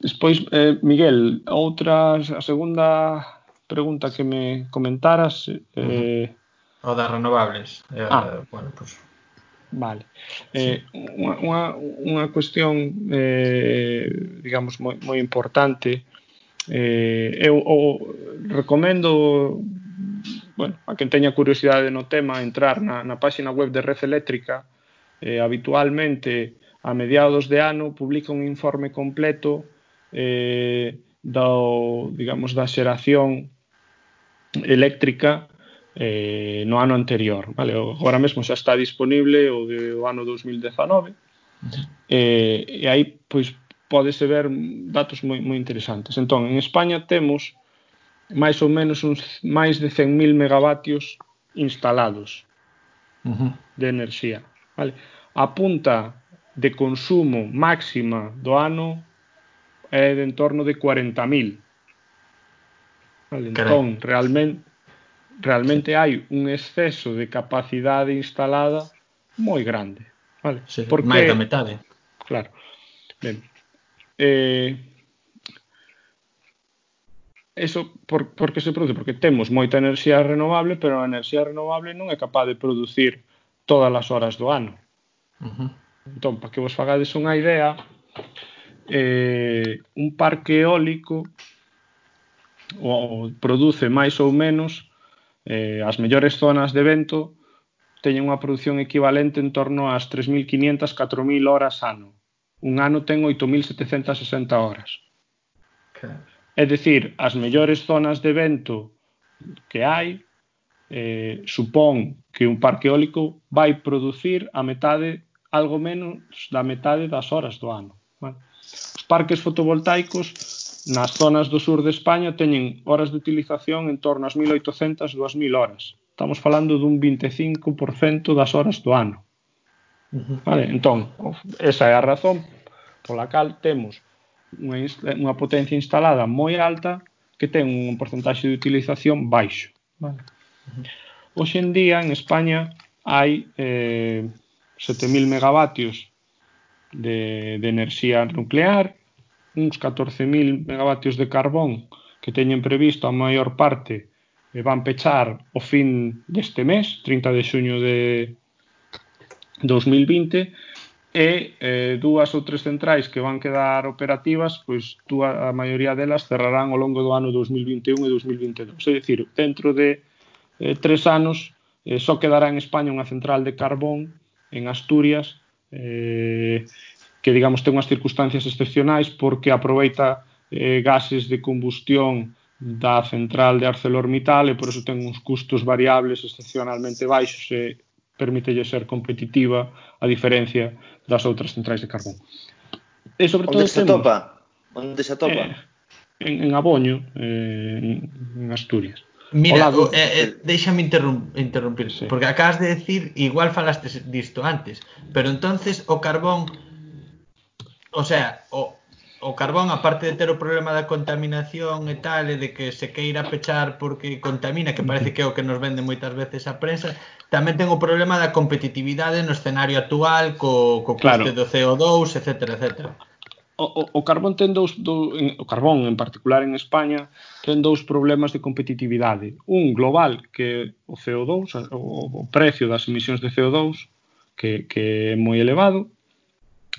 Despois, eh, Miguel, outra, a segunda pregunta que me comentaras... Eh...
O das renovables. Eh, ah. Bueno, pues...
Vale. Eh, unha, unha, unha cuestión, eh, digamos, moi, moi importante. Eh, eu o, recomendo bueno, a quen teña curiosidade no tema, entrar na, na páxina web de Red Eléctrica, eh, habitualmente a mediados de ano publica un informe completo eh, do, digamos, da xeración eléctrica eh, no ano anterior. Vale? Agora mesmo xa está disponible o do ano 2019 eh, e aí pois podese ver datos moi, moi interesantes. Entón, en España temos máis ou menos uns máis de 100.000 megavatios instalados uh -huh. de enerxía. Vale? A punta de consumo máxima do ano é de en torno de 40.000. Vale, entón, realmente realmente sí. hai un exceso de capacidade instalada moi grande. Vale?
Sí, Porque, máis da metade.
Claro. Ben, eh, Eso por, por que se produce? Porque temos moita enerxía renovable, pero a enerxía renovable non é capaz de producir todas as horas do ano. Uh -huh. Entón, para que vos fagades unha idea, eh, un parque eólico o, o produce máis ou menos eh, as mellores zonas de vento teñen unha produción equivalente en torno ás 3.500, 4.000 horas ano. Un ano ten 8.760 horas. Claro. Okay É dicir, as mellores zonas de vento que hai eh, supón que un parque eólico vai producir a metade, algo menos da metade das horas do ano. Vale? Os parques fotovoltaicos nas zonas do sur de España teñen horas de utilización en torno ás 1800, 2000 horas. Estamos falando dun 25% das horas do ano. Vale, entón, esa é a razón pola cal temos unha, unha potencia instalada moi alta que ten un porcentaxe de utilización baixo. Vale. Hoxe en día, en España, hai eh, 7.000 megavatios de, de enerxía nuclear, uns 14.000 megavatios de carbón que teñen previsto a maior parte e van pechar o fin deste mes, 30 de xuño de 2020, e eh, dúas ou tres centrais que van quedar operativas, pois dúa, a maioría delas cerrarán ao longo do ano 2021 e 2022. É dicir, dentro de eh, tres anos eh, só quedará en España unha central de carbón en Asturias eh, que, digamos, ten unhas circunstancias excepcionais porque aproveita eh, gases de combustión da central de ArcelorMittal e por eso ten uns custos variables excepcionalmente baixos e permítelle ser competitiva a diferencia das outras centrais de carbón.
E sobre todo onde se atopa? Onde se atopa?
Eh, en, en Aboño, eh, en Asturias.
Mira, Hola, eh, eh, déixame interrum interrumpir, sí. porque acabas de decir, igual falaste disto antes, pero entonces o carbón, o sea, o, o carbón, aparte de ter o problema da contaminación e tal, e de que se queira pechar porque contamina, que parece que é o que nos vende moitas veces a prensa, tamén ten o problema da competitividade no escenario actual, co, co custe claro. do CO2, etc. etc.
O, o, o carbón ten dous, dous en, o carbón en particular en España ten dous problemas de competitividade. Un global que o CO2, o, o precio das emisións de CO2 que que é moi elevado,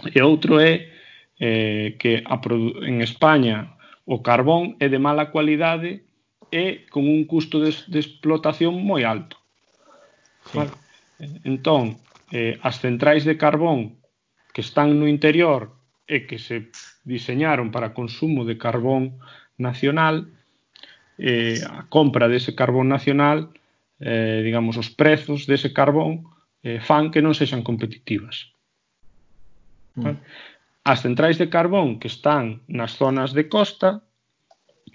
e outro é eh, que a en España o carbón é de mala cualidade e con un custo de, de explotación moi alto. Sí. Vale? Entón, eh, as centrais de carbón que están no interior e que se diseñaron para consumo de carbón nacional, eh, a compra dese carbón nacional, eh, digamos, os prezos dese carbón eh, fan que non sexan competitivas. Mm. Vale? As centrais de carbón que están nas zonas de costa,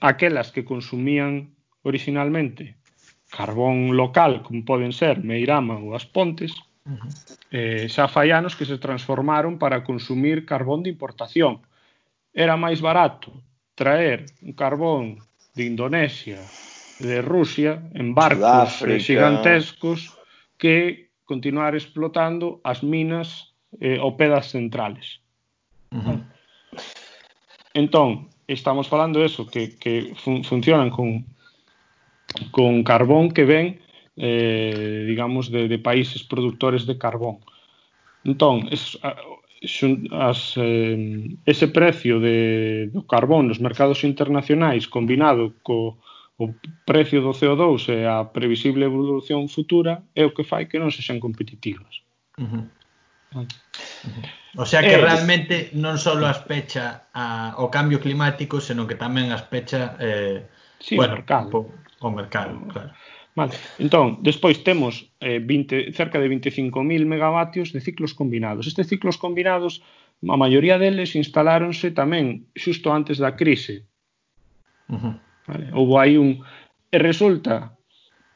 aquelas que consumían originalmente carbón local, como poden ser Meirama ou as Pontes, uh -huh. eh, xa fai anos que se transformaron para consumir carbón de importación. Era máis barato traer un carbón de Indonesia, de Rusia, en barcos gigantescos, que continuar explotando as minas eh, ou pedas centrales. -huh. Entón, estamos falando eso, que, que fun, funcionan con, con carbón que ven, eh, digamos, de, de países productores de carbón. Entón, es, as, eh, ese precio de, do carbón nos mercados internacionais combinado co o precio do CO2 e a previsible evolución futura é o que fai que non sexan competitivas.
Uh -huh. Mm-hmm. O sea que eh, realmente non só as pecha a, o cambio climático, senón que tamén as pecha eh,
sí, bueno, o mercado.
O mercado, claro.
Vale. Entón, despois temos eh, 20, cerca de 25.000 megavatios de ciclos combinados. Estes ciclos combinados, a maioría deles instaláronse tamén xusto antes da crise. Uh -huh. vale. Houve aí un... E resulta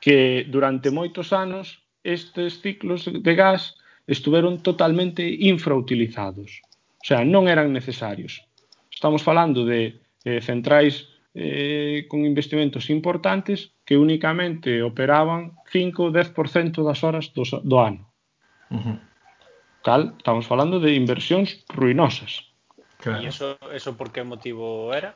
que durante moitos anos estes ciclos de gas estiveron totalmente infrautilizados. O sea, non eran necesarios. Estamos falando de eh, centrais eh, con investimentos importantes que únicamente operaban 5 ou 10% das horas do, do ano. Uh -huh. Cal, estamos falando de inversións ruinosas.
Claro. E eso, eso por que motivo era?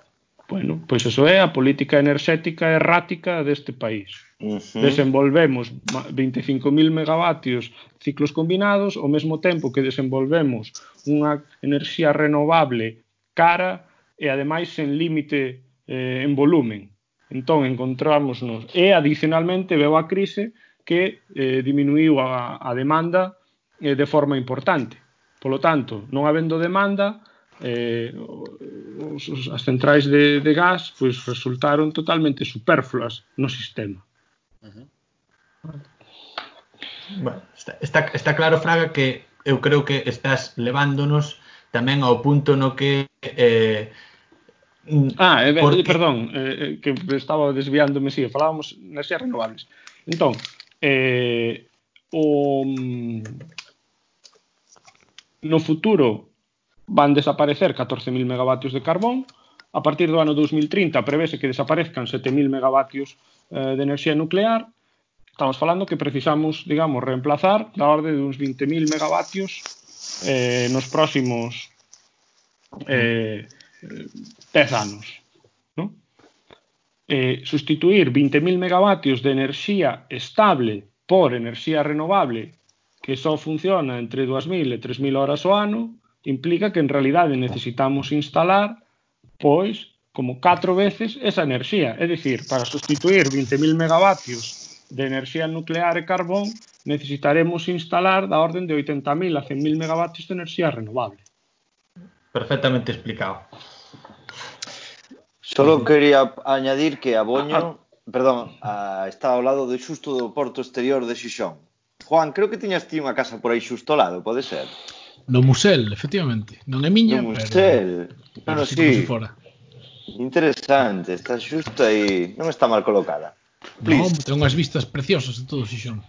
Bueno, pois eso é a política enerxética errática deste país. Uh -huh. Desenvolvemos 25.000 megavatios ciclos combinados ao mesmo tempo que desenvolvemos unha enerxía renovable cara e ademais sen límite eh, en volumen. Entón, encontrámonos e adicionalmente veo a crise que eh, diminuiu a, a demanda eh, de forma importante. Polo tanto, non habendo demanda, eh, os, os, as centrais de, de gas pois resultaron totalmente superfluas no sistema. Uh -huh.
Bueno, está, está, está claro, Fraga, que eu creo que estás levándonos tamén ao punto no que eh,
Ah, eh, porque... Eh, perdón, eh, eh, que estaba desviándome, si, sí, falábamos nas renovables. Entón, eh, o, mm, no futuro van desaparecer 14.000 megavatios de carbón, a partir do ano 2030 prevese que desaparezcan 7.000 megavatios eh, de enerxía nuclear, estamos falando que precisamos, digamos, reemplazar da orde de uns 20.000 megavatios eh, nos próximos eh, 10 anos. ¿no? Eh, sustituir 20.000 megavatios de enerxía estable por enerxía renovable que só funciona entre 2.000 e 3.000 horas ao ano implica que en realidade necesitamos instalar pois como catro veces esa enerxía, é dicir, para sustituir 20.000 megavatios de enerxía nuclear e carbón necesitaremos instalar da orden de 80.000 a 100.000 megavatios de enerxía renovable.
Perfectamente explicado.
Solo quería añadir que Aboño, Boño, perdón, a, está ao lado de xusto do porto exterior de Xixón. Juan, creo que tiñas ti unha casa por aí xusto ao lado, pode ser?
No Musel, efectivamente. Non é miña,
no Musel. pero... No,
no, sí. Fora.
Interesante, está xusto aí. Non está mal colocada.
Please. Non, ten unhas vistas preciosas de todo Xixón.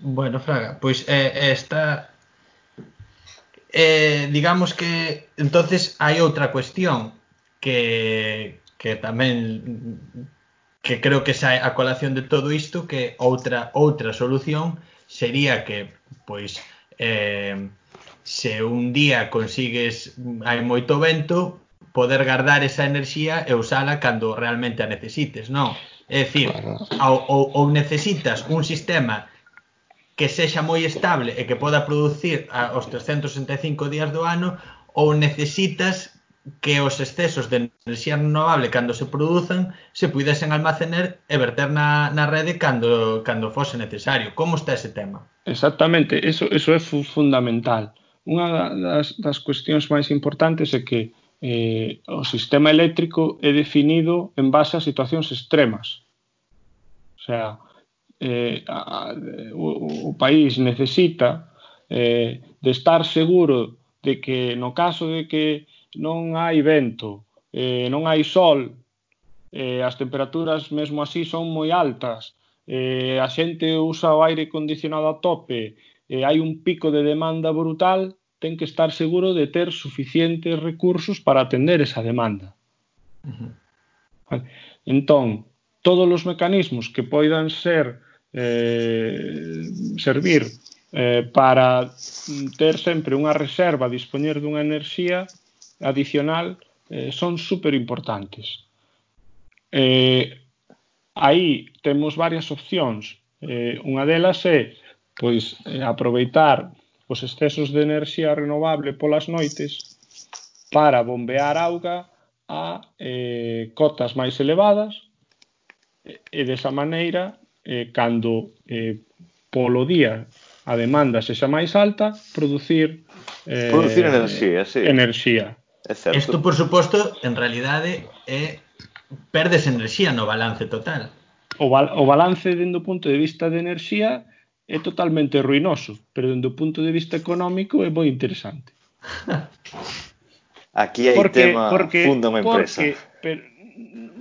Bueno, Fraga, pois eh, esta eh, digamos que entonces hai outra cuestión que que tamén que creo que sai a colación de todo isto que outra outra solución sería que pois eh, se un día consigues hai moito vento, poder guardar esa enerxía e usala cando realmente a necesites, non? É dicir, ou, ou, ou necesitas un sistema que sexa moi estable e que poda producir os 365 días do ano ou necesitas que os excesos de enerxía renovable cando se produzan se pudesen almacenar e verter na, na rede cando, cando fose necesario. Como está ese tema?
Exactamente, eso, eso é fundamental unha das, das cuestións máis importantes é que eh, o sistema eléctrico é definido en base a situacións extremas. O sea, eh, a, o, o país necesita eh, de estar seguro de que no caso de que non hai vento, eh, non hai sol, eh, as temperaturas mesmo así son moi altas, eh, a xente usa o aire condicionado a tope, eh, hai un pico de demanda brutal, ten que estar seguro de ter suficientes recursos para atender esa demanda. Uh -huh. Vale. Entón, todos os mecanismos que poidan ser eh, servir eh, para ter sempre unha reserva, dispoñer dunha enerxía adicional, eh, son super importantes. Eh, aí temos varias opcións. Eh, unha delas é pois eh, aproveitar os excesos de enerxía renovable polas noites para bombear auga a eh, cotas máis elevadas e, e desa maneira eh, cando eh, polo día a demanda sexa máis alta producir
eh, producir enerxía, sí.
enerxía.
É certo. Isto, por suposto, en realidade é perdes enerxía no balance total.
O, bal o balance dendo punto de vista de enerxía é totalmente ruinoso, pero dende o punto de vista económico é moi interesante. (laughs)
Aquí hai porque, tema porque, funda unha empresa. Porque,
pero,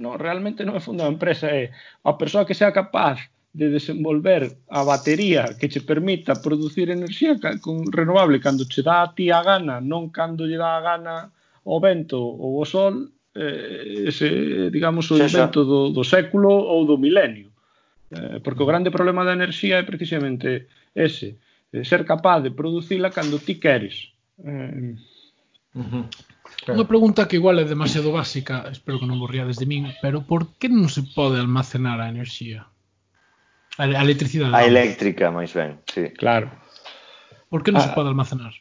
no, realmente non é funda unha empresa, é a persoa que sea capaz de desenvolver a batería que che permita producir enerxía con renovable cando che dá a ti a gana, non cando lle dá a gana o vento ou o sol, eh, ese, digamos, o invento do, do século ou do milenio. Eh, porque o grande problema da enerxía é precisamente ese, eh, ser capaz de producila cando ti queres. Eh,
uh -huh. Claro. Unha pregunta que igual é demasiado básica, espero que non borriades de min, pero por que non se pode almacenar a enerxía? A, a electricidade.
A eléctrica, máis ben, sí.
Claro.
Por que non ah, se pode almacenar?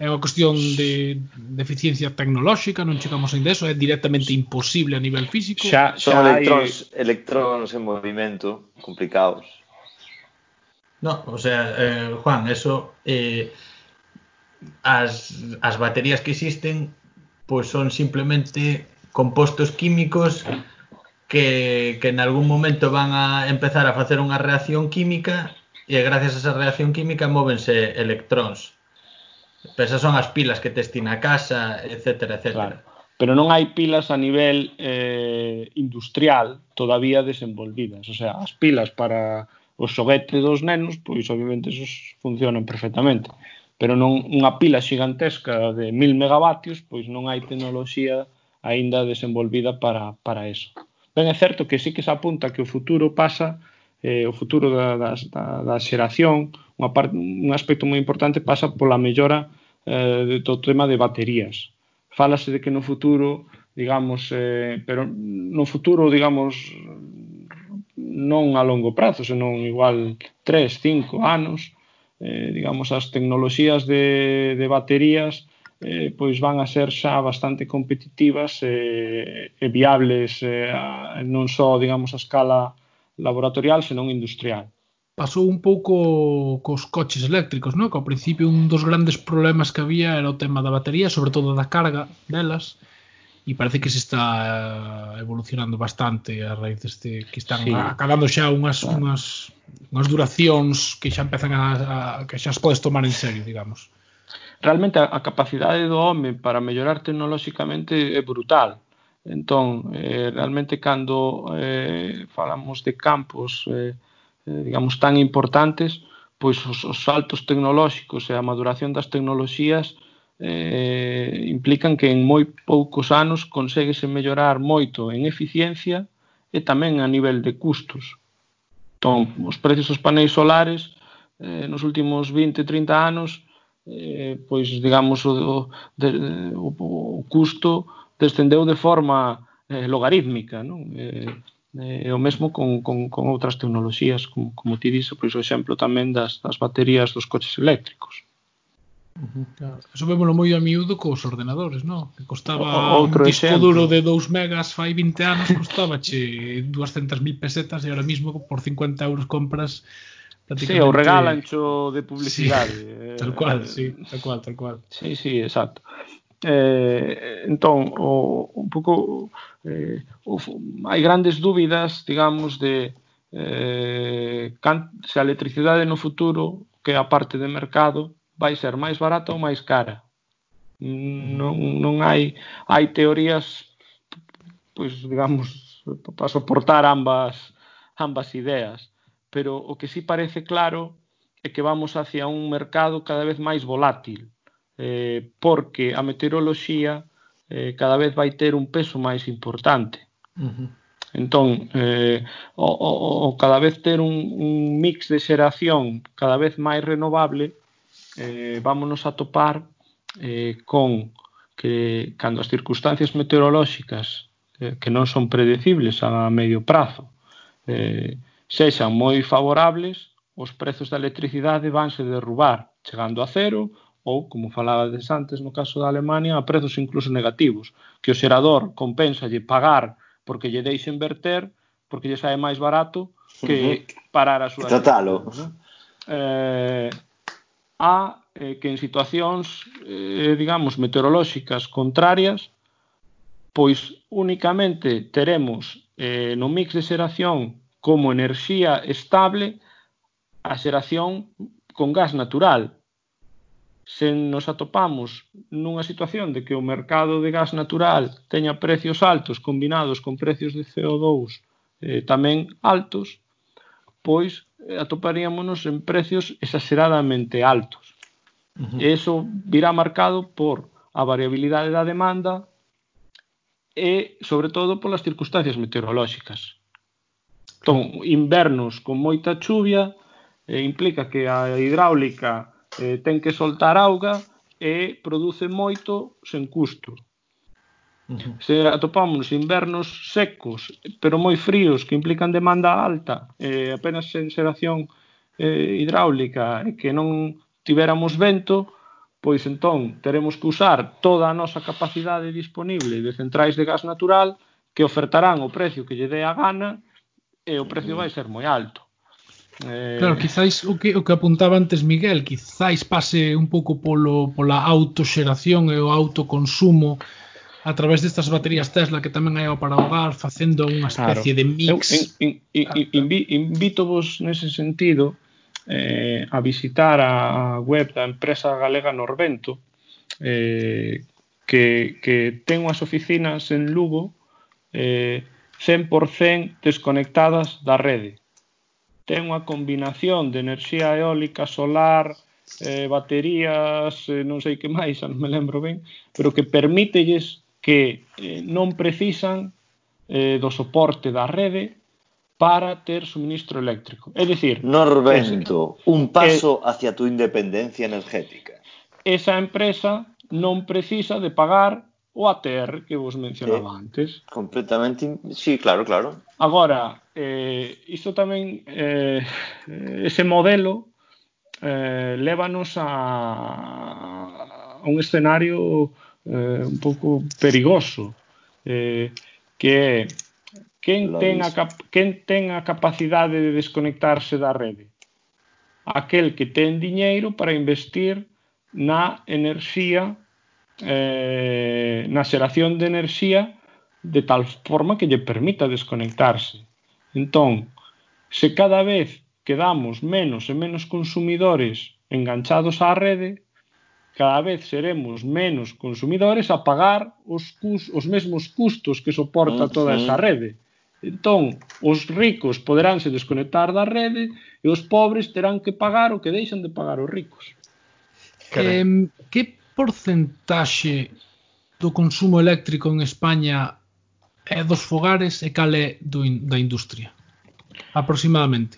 é unha cuestión de, de eficiencia tecnolóxica, non chegamos ainda eso, é directamente imposible a nivel físico.
Xa, xa son electróns, hai... electróns en movimento complicados.
No, o sea, eh, Juan, eso eh, as, as baterías que existen pois son simplemente compostos químicos que, que en algún momento van a empezar a facer unha reacción química e gracias a esa reacción química móvense electróns Pero esas son as pilas que tes ti na casa, etcétera, etcétera. Claro.
Pero non hai pilas a nivel eh, industrial todavía desenvolvidas. O sea, as pilas para os xoguetes dos nenos, pois obviamente esos funcionan perfectamente. Pero non unha pila xigantesca de mil megavatios, pois non hai tecnoloxía aínda desenvolvida para, para eso. Ben, é certo que sí que se apunta que o futuro pasa eh, o futuro da, da, da xeración, unha parte, un aspecto moi importante pasa pola mellora eh, do tema de baterías. Fálase de que no futuro, digamos, eh, pero no futuro, digamos, non a longo prazo, senón igual 3, 5 anos, eh, digamos, as tecnoloxías de, de baterías eh, pois van a ser xa bastante competitivas eh, e viables eh, a, non só, digamos, a escala laboratorial senón industrial.
Pasou un pouco cos coches eléctricos, non? Que ao principio un dos grandes problemas que había era o tema da batería, sobre todo da carga delas, e parece que se está eh, evolucionando bastante a raíz deste que están sí. acabando xa unhas ah. unhas unhas duracións que xa empezan a, a que xa as podes tomar en serio, digamos.
Realmente a, a capacidade do home para mellorar tecnolóxicamente é brutal. Entón, eh, realmente cando eh, falamos de campos eh, eh, digamos tan importantes, pois os, os saltos tecnolóxicos e a maduración das tecnoloxías eh, implican que en moi poucos anos conseguese mellorar moito en eficiencia e tamén a nivel de custos. Entón, os precios dos paneis solares eh, nos últimos 20, 30 anos eh, pois digamos o, o, de, o, o custo descendeu de forma eh, logarítmica, non? Eh, eh, o mesmo con, con, con outras tecnoloxías, como, como ti dixo, pois o exemplo tamén das, das baterías dos coches eléctricos.
Uh -huh, claro. Eso vémolo moi a miúdo cos ordenadores, non? Que costaba o, un disco exemplo. duro de 2 megas fai 20 anos, costaba che 200.000 pesetas e ahora mismo por 50 euros compras prácticamente...
Sí, o regalancho de publicidade.
Sí, tal eh, cual, sí, tal cual, tal cual.
Sí, sí, exacto. Eh, entón, o, un pouco eh, o, hai grandes dúbidas, digamos, de eh, can, se a electricidade no futuro, que é a parte de mercado, vai ser máis barata ou máis cara. Non, non hai hai teorías pois digamos para soportar ambas ambas ideas, pero o que sí parece claro é que vamos hacia un mercado cada vez máis volátil eh, porque a meteoroloxía eh, cada vez vai ter un peso máis importante. Uh -huh. Entón, eh, o, o, o cada vez ter un, un mix de xeración cada vez máis renovable, eh, vámonos a topar eh, con que cando as circunstancias meteorolóxicas eh, que non son predecibles a medio prazo eh, sexan moi favorables, os prezos da electricidade vanse derrubar, chegando a cero ou, como falades antes no caso da Alemania, a prezos incluso negativos, que o xerador compensalle pagar porque lle deixen verter, porque lle sae máis barato que parar a súa...
Tratalo.
Eh, a eh, que en situacións, eh, digamos, meteorolóxicas contrarias, pois únicamente teremos eh, no mix de xeración como enerxía estable a xeración con gas natural, se nos atopamos nunha situación de que o mercado de gas natural teña precios altos combinados con precios de CO2 eh, tamén altos, pois eh, en precios exageradamente altos. Uh -huh. E iso virá marcado por a variabilidade da demanda e, sobre todo, polas circunstancias meteorolóxicas. Entón, invernos con moita chuvia eh, implica que a hidráulica eh, ten que soltar auga e produce moito sen custo. Se atopamos invernos secos, pero moi fríos, que implican demanda alta, eh, apenas senseración eh, hidráulica, e que non tiveramos vento, pois entón teremos que usar toda a nosa capacidade disponible de centrais de gas natural que ofertarán o precio que lle dé a gana e o precio vai ser moi alto.
Eh... Claro, quizáis o que, o que apuntaba antes Miguel, quizáis pase un pouco polo, pola autoxeración e o autoconsumo a través destas baterías Tesla que tamén hai para hogar facendo unha especie claro. de mix.
Eu, in, in, in, ah, invito invítovos nese sentido eh, a visitar a web da empresa galega Norvento eh, que, que ten unhas oficinas en Lugo eh, 100% desconectadas da rede ten unha combinación de enerxía eólica, solar, eh, baterías, eh, non sei que máis, non me lembro ben, pero que permítelles que eh, non precisan eh, do soporte da rede para ter suministro eléctrico. É dicir...
Norvento, es, un paso eh, hacia tu independencia energética.
Esa empresa non precisa de pagar o ATR que vos mencionaba sí, antes.
Completamente, in... sí, claro, claro.
Agora, eh, isto tamén, eh, ese modelo eh, lévanos a, a un escenario eh, un pouco perigoso, eh, que é quen ten, a cap quen ten a capacidade de desconectarse da rede? Aquel que ten diñeiro para investir na enerxía eh, na xeración de enerxía de tal forma que lle permita desconectarse. Entón, se cada vez quedamos menos e menos consumidores enganchados á rede, cada vez seremos menos consumidores a pagar os, cus, os mesmos custos que soporta mm, toda esa rede. Entón, os ricos poderánse desconectar da rede e os pobres terán que pagar o que deixan de pagar os ricos.
Eh, que porcentaxe do consumo eléctrico en España é dos fogares e cal é do in, da industria? Aproximadamente.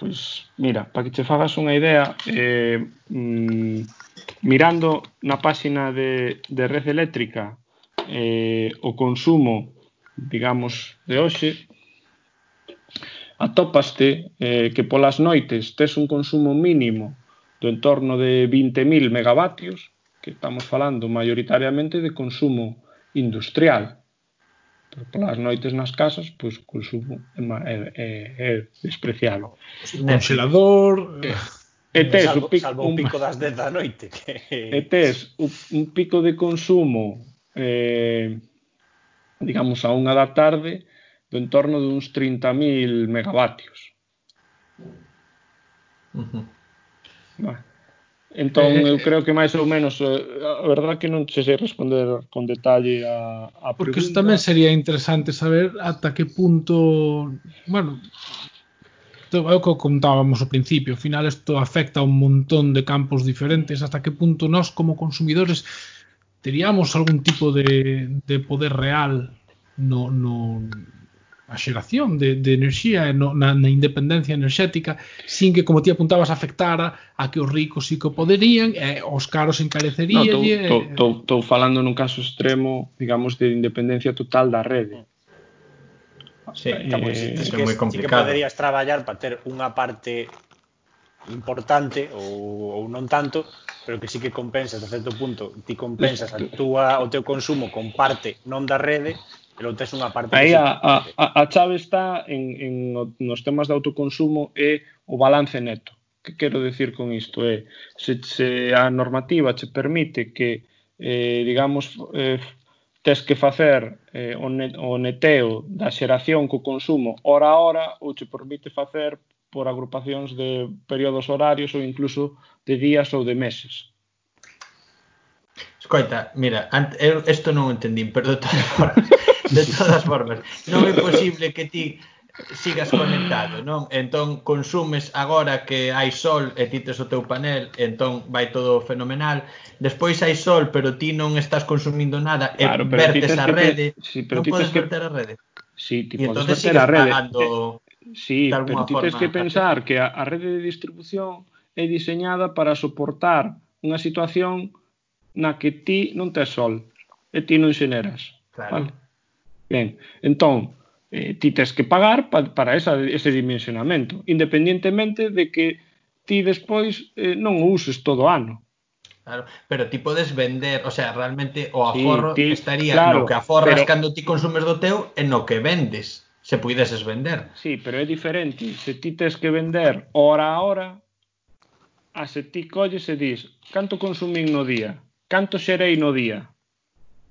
Pois, mira, para que te fagas unha idea, eh, mm, mirando na páxina de, de Red Eléctrica eh, o consumo, digamos, de hoxe, atópaste eh, que polas noites tes un consumo mínimo do entorno de 20.000 megavatios, que estamos falando maioritariamente de consumo industrial. Pero polas noites nas casas, pois o consumo é, é, é despreciable.
Pois, un congelador...
É, eh, e tes
salvo,
o pico,
salvo un, pico das 10 da noite. Que...
E tes un pico de consumo eh, digamos a unha da tarde do entorno duns 30.000 megavatios.
Uh -huh.
Entón, eh, eu eh. creo que máis ou menos, eh, a verdad que non se sei responder con detalle a, a
Porque isto tamén sería interesante saber ata que punto, bueno, é o que contábamos ao principio, ao final isto afecta a un montón de campos diferentes, hasta que punto nós como consumidores teríamos algún tipo de, de poder real no, no, a xeración de, de enerxía no, na, na independencia enerxética sin que, como ti apuntabas, afectara a que os ricos sí que poderían e eh, os caros encarecerían.
No, estou, falando nun caso extremo, digamos, de independencia total da rede.
Sí, eh, sí, sí, que, moi complicado. Sí que poderías traballar para ter unha parte importante ou, ou non tanto pero que sí que compensas a certo punto, ti compensas a túa, o teu consumo con parte non da rede, pero tes unha parte
Aí a, a, a chave está en, en nos temas de autoconsumo e o balance neto. Que quero decir con isto? É, se, se a normativa che permite que, eh, digamos, eh, tes que facer eh, o, net, o neteo da xeración co consumo hora a hora ou che permite facer por agrupacións de períodos horarios ou incluso de días ou de meses.
Escoita, mira, eu isto non entendín, pero de todas formas, (laughs) de todas formas, non é posible que ti sigas conectado, non? Entón consumes agora que hai sol e ti tes o teu panel, entón vai todo fenomenal. Despois hai sol, pero ti non estás consumindo nada
claro, e
vertes a rede.
Que, sí, pero
non podes
que,
verter a rede.
Sí, ti podes
verter
a rede.
Pagando...
Eh, Sí, pero ti tens que pensar que a, a rede de distribución é diseñada para soportar unha situación na que ti non tes sol e ti non xeneras. Claro. Vale? Ben, entón, eh, ti tes que pagar pa, para esa, ese dimensionamento, independientemente de que ti despois eh, non o uses todo o ano.
Claro, pero ti podes vender, o sea, realmente o aforro
sí, ti,
estaría
claro,
no que aforras
pero,
cando ti consumes do teu e no que vendes se puideses vender.
Sí, pero é diferente. Se ti tes que vender hora a hora, a se ti colles e dis canto consumín no día, canto xerei no día.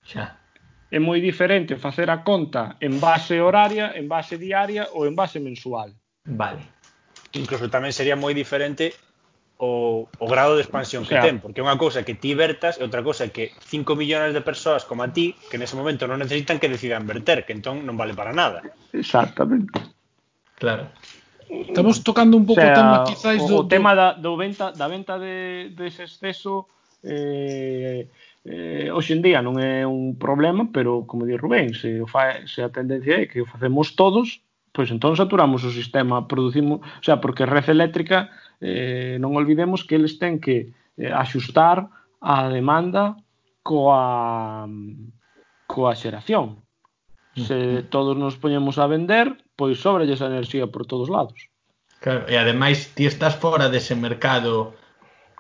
Xa.
É moi diferente facer a conta en base horaria, en base diaria ou en base mensual.
Vale.
Incluso tamén sería moi diferente o, o grado de expansión que ten, porque é unha cousa que ti vertas e outra cousa que 5 millóns de persoas como a ti, que nese momento non necesitan que decidan verter, que entón non vale para nada.
Exactamente.
Claro.
Eh, estamos tocando un pouco o, sea, tema quizáis
do, o tema da, do venta, da venta de, de ese exceso eh, eh, hoxe en día non é un problema, pero como di Rubén, se, o fa, se a tendencia é que o facemos todos, pois entón saturamos o sistema, producimos, o sea, porque Red Eléctrica eh, non olvidemos que eles ten que eh, axustar a demanda coa coa xeración. Mm. Se todos nos poñemos a vender, pois sobralles a enerxía por todos lados.
Claro, e ademais ti estás fora dese mercado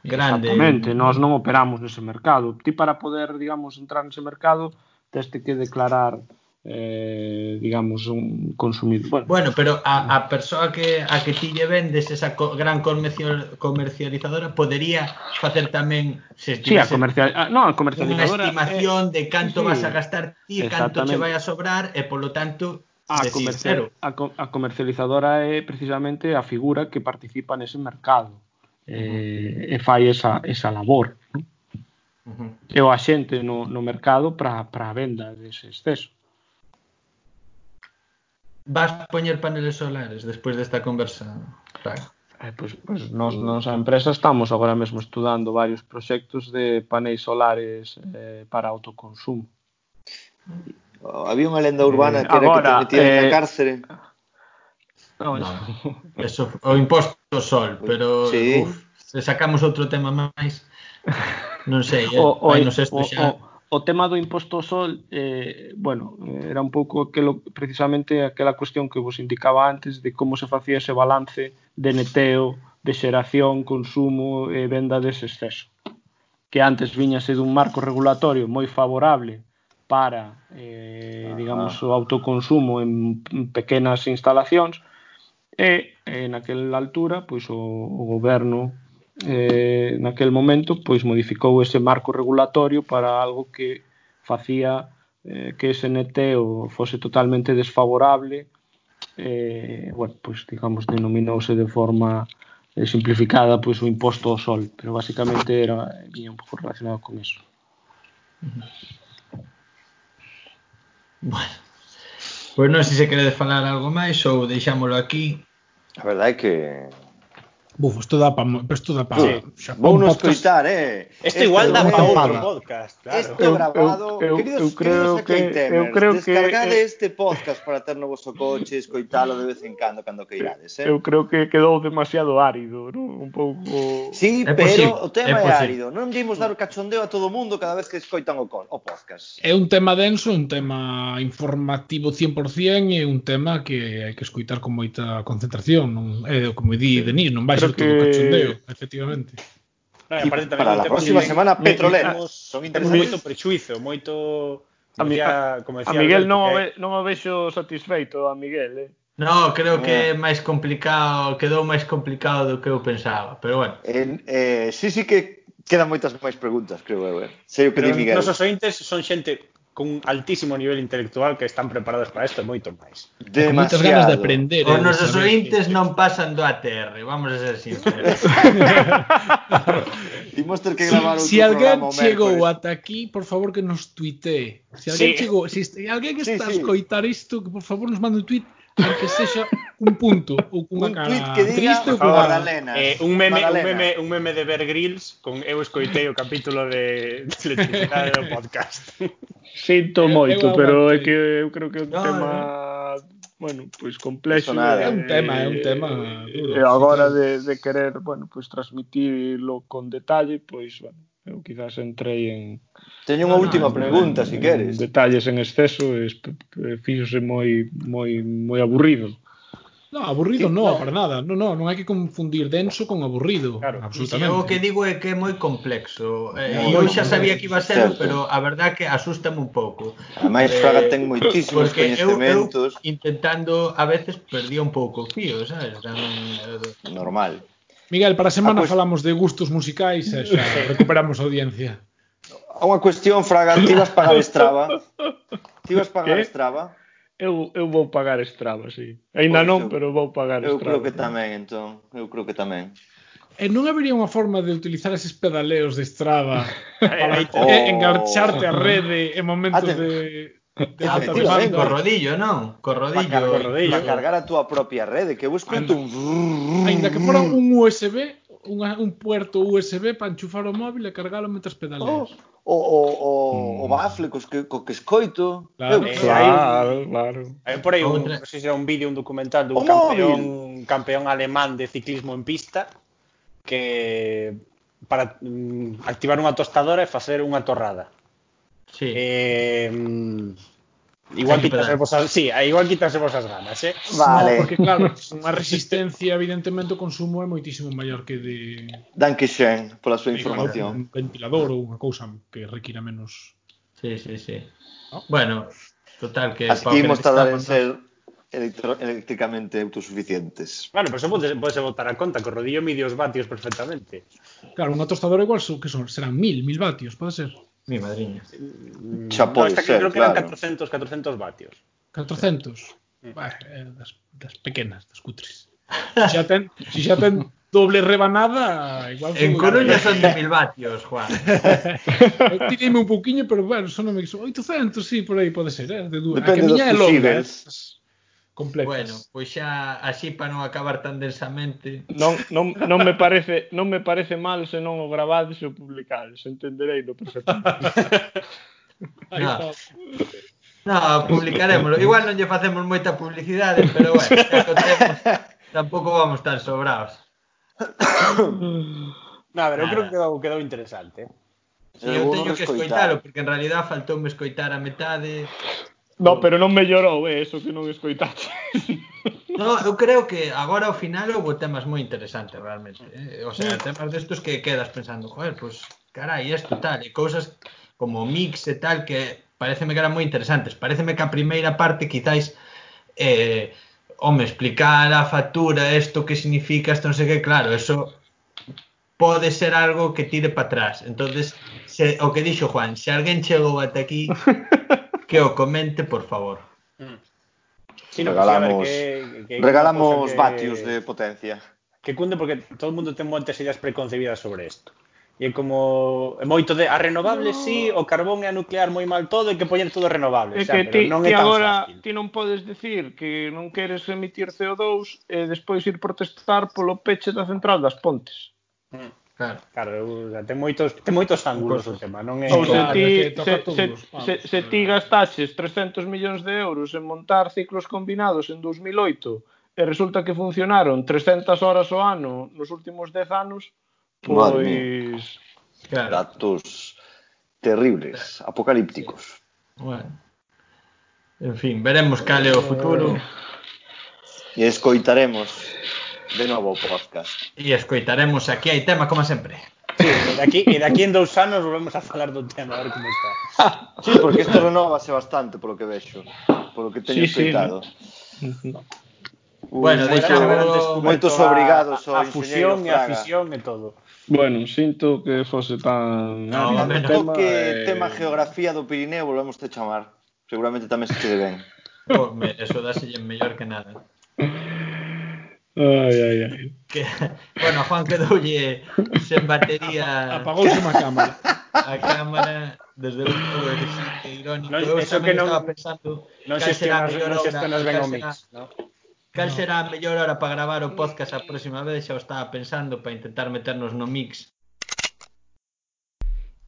grande.
Exactamente, nós non operamos nese mercado. Ti para poder, digamos, entrar nese mercado, teste que declarar eh, digamos, un consumidor.
Bueno, bueno pero a, a persoa que a que ti lle vendes esa co gran comercial, comercializadora podería facer tamén
se sí, a comercial, a, no, a comercializadora
unha estimación eh, de canto sí, vas a gastar ti, canto che vai a sobrar e polo tanto
a, comercial, a, a comercializadora é precisamente a figura que participa nese mercado eh, e fai esa, esa labor. Uh -huh. E o axente no, no mercado para a venda dese exceso.
Vas poñer paneles solares despois desta conversa, Claro.
Eh, pois, pois nos, nos a empresa estamos agora mesmo estudando varios proxectos de paneis solares eh, para autoconsumo.
Había unha lenda urbana
eh,
que era
agora,
que te metían
eh,
na cárcere.
No,
no, (laughs) eso, o imposto sol, pero
sí.
uf, se sacamos outro tema máis, non sei, (laughs) eh,
o, o,
vai nos esto xa.
O, o, o tema do imposto ao sol eh, bueno, era un pouco aquelo, precisamente aquela cuestión que vos indicaba antes de como se facía ese balance de neteo, de xeración, consumo e venda dese exceso que antes viñase dun marco regulatorio moi favorable para, eh, digamos, o autoconsumo en pequenas instalacións e en aquela altura, pois o, o goberno eh, naquel momento pois modificou ese marco regulatorio para algo que facía eh, que ese neteo fose totalmente desfavorable eh, bueno, pois digamos denominouse de forma eh, simplificada pois o imposto ao sol pero basicamente era viña un pouco relacionado con eso
Bueno, pois pues non sei se queredes falar algo máis ou deixámolo aquí.
A verdade é que
Buf, isto dá pa, isto dá pa,
sí. Vou non escoitar, eh.
Isto igual dá pa outro podcast, claro.
Este grabado,
eu, eu,
queridos,
eu creo
queridos
que eu creo
descargade este podcast para ter no vosso coche, escoitalo de vez en cando cando queirades, eh.
Eu creo que quedou demasiado árido, non? Un pouco
Sí,
é
pero
posible,
o tema
é,
é árido. Non dimos dar o cachondeo a todo o mundo cada vez que escoitan o, o podcast.
É un tema denso, un tema informativo 100% e un tema que hai que escoitar con moita concentración, non é como di. Denis, non vai
creo que...
cachondeo, efectivamente.
No, e aparte,
para
a
próxima semana petroleros son interesantes
moito prejuizo, moito
a mi, a,
como decía,
a
Miguel
non o, ve, non o vexo satisfeito a Miguel, eh.
No, creo
ah.
que é máis complicado, quedou máis complicado do que eu pensaba, pero bueno.
En, eh, sí, sí que quedan moitas máis preguntas, creo eu, eh. Sei o que
pero
di Miguel.
Nosos ointes son xente con altísimo nivel intelectual que están preparados para isto e moito máis.
Demasiado. Moitas ganas de aprender.
Os nosos ointes non pasan do ATR, vamos a ser sinceros. (laughs)
Imos ter que gravar si, outro
si alguén chegou ata aquí, por favor que nos tuitee. Si alguén
sí.
chegou, si alguén
que
está sí,
sí.
a escoitar isto, que por favor nos mande un tuit aunque sexa un punto ou cunha
un
cara
que diga,
triste ou cunha
Magdalena.
Eh, un meme,
Magdalena.
un meme, un meme de Bear Grylls con eu escoitei o capítulo de, de electricidade do podcast.
Sinto moito,
eu, eu
pero é que eu creo que é un
no,
tema. Eh. Bueno, pois pues,
complexo. Nada,
é un eh, tema, é un eh, tema duro.
E agora de, de querer, bueno, pois pues, transmitirlo con detalle, pois, pues, bueno, Eu quizás entrei en...
Teño unha
ah,
última
ah,
pregunta, en, si queres.
En detalles en exceso, fíxose moi, moi, moi aburrido.
No, aburrido
eh,
que,
non,
para nada. No, no, non hai que confundir denso con aburrido.
Claro,
absolutamente.
O que digo é que é moi complexo. Eh, eu xa sabía que iba a ser,
certo.
pero a verdad que asústame un pouco.
Ademais, eh, Fraga ten moitísimos
porque coñecementos. Eu,
eu
intentando, a veces, perdía un pouco o fío, sabes? Tan,
Normal.
Miguel, para a semana
a pues...
falamos de gustos musicais e xa recuperamos a audiencia.
Unha cuestión, Fraga, ti vas pagar Strava? (laughs) Ti vas pagar
¿Qué?
Strava?
Eu, eu vou pagar Strava, sí. Ainda
pois
non, pero vou pagar
eu
Strava.
Eu creo que tamén, entón. Eu creo que tamén.
E non habería unha forma de utilizar eses pedaleos de Strava (laughs) para oh. engarcharte a rede en momentos
Aten
de
Ah,
con
rodillo, non? Co rodillo.
Para cargar, rodillo.
Pa cargar a túa propia rede, que busco conto un...
Ainda que fora un USB, unha, un puerto USB para enchufar o móvil e cargalo mentre pedaleas.
O, o, o, mm. o bafle cos que, co que escoito.
Claro,
eh,
claro, claro.
Hai por aí un,
Outra.
se un vídeo, un documental dun campeón, campeón alemán de ciclismo en pista que para mm, activar unha tostadora e facer unha torrada.
Sí.
Eh, mm, Igual
quitarse
vosas, sí, ah, igual quitarse vosas ganas, eh?
Vale.
No, porque claro, (laughs) unha resistencia evidentemente o consumo é moitísimo maior que de
Danke schön pola súa información.
Un ventilador ou unha cousa que requira menos.
Sí, sí, sí.
¿No?
Bueno, total que
Así que imos tardar en ser eléctricamente autosuficientes.
Bueno, pero pues eso podes botar a conta, que o rodillo mide os vatios perfectamente.
Claro, unha tostadora igual son, que son, serán mil, mil vatios, pode ser.
Mi madriña.
Xa
no, que
ser,
creo que eran
claro.
400, 400 vatios.
400. Bah, eh, das, das pequenas, das cutres. Si xa ten, si xa ten doble rebanada, igual
En Coruña son de mil vatios, Juan.
Tirei un pouquiño, pero bueno, son, son 800, sí, por aí pode ser, eh, de dúas. A
Depende
que a miña é
dos
longa, eh. completas.
Bueno, pois xa así para non acabar tan densamente.
Non, non, non me parece non me parece mal se non o gravades e o publicades, entenderei (laughs) no perfectamente.
no. no, publicaremoslo. Igual non lle facemos moita publicidade, pero bueno, xa contemos, tampouco vamos tan sobrados. (coughs)
Na, pero eu creo que quedou, quedou interesante.
Sí, eu teño que escoitalo, porque en realidad faltoume escoitar a metade
No, pero non mellorou, é eh, eso que non escoitaste. (laughs)
No, eu creo que agora ao final houve temas moi interesantes realmente. Eh? O sea, mm. temas destos que quedas pensando, joder, pois pues, carai, isto tal, e cousas como mix e tal que pareceme que eran moi interesantes. Pareceme que a primeira parte quizáis eh, home, explicar a factura, isto que significa, isto non sei que, claro, eso pode ser algo que tire para atrás. Entonces, se, o que dixo Juan, se alguén chegou ata aquí, (laughs) que o comente, por favor.
Mm. Sí, no, regalamos que, que regalamos que, vatios de potencia.
Que cunde porque todo o mundo ten moitas ideas preconcebidas sobre isto. E é como é moito de a renovables no. sí, o carbón e a nuclear moi mal todo e que poñer todo renovable,
é
xa,
que ti,
non
é
tan
agora
fácil.
ti non podes decir que non queres emitir CO2 e despois ir protestar polo peche da central das Pontes.
Mm. Claro. Claro, xa, ten moitos ten moitos ángulos o tema, non é?
Ou se ti se, se, se, se ti gastaches 300 millóns de euros en montar ciclos combinados en 2008 e resulta que funcionaron 300 horas ao ano nos últimos 10 anos, pois
claro.
datos terribles, eh, apocalípticos.
Eh, bueno. En fin, veremos cal é o futuro.
Eh, e escoitaremos de novo o podcast.
E escoitaremos aquí hai tema como sempre.
Sí, e daqui, e daqui en dous anos volvemos a falar do tema, a ver como está. (laughs)
Sí, porque isto renovase bastante polo que vexo, polo que teño
sí, escoitado. Sí,
no.
Bueno, deixamos
moitos obrigados ao
a, a fusión e a fisión e todo.
Bueno, sinto que fose tan...
No, no,
tema, que
eh...
tema geografía do Pirineo volvemos te chamar. Seguramente tamén se quede ben. (laughs)
Home, eso dáselle mellor que nada. (laughs)
Ai, ai, ai.
Que, bueno, Juan quedoulle sen batería.
Apagouse (laughs) má cámara.
A cámara desde o que irónico.
Non, eso que non
estaba pensando
non xestionas, non xestionas ben o mix, No.
Cal será a mellor hora para gravar o podcast a próxima vez? Xa o estaba pensando para intentar meternos no mix.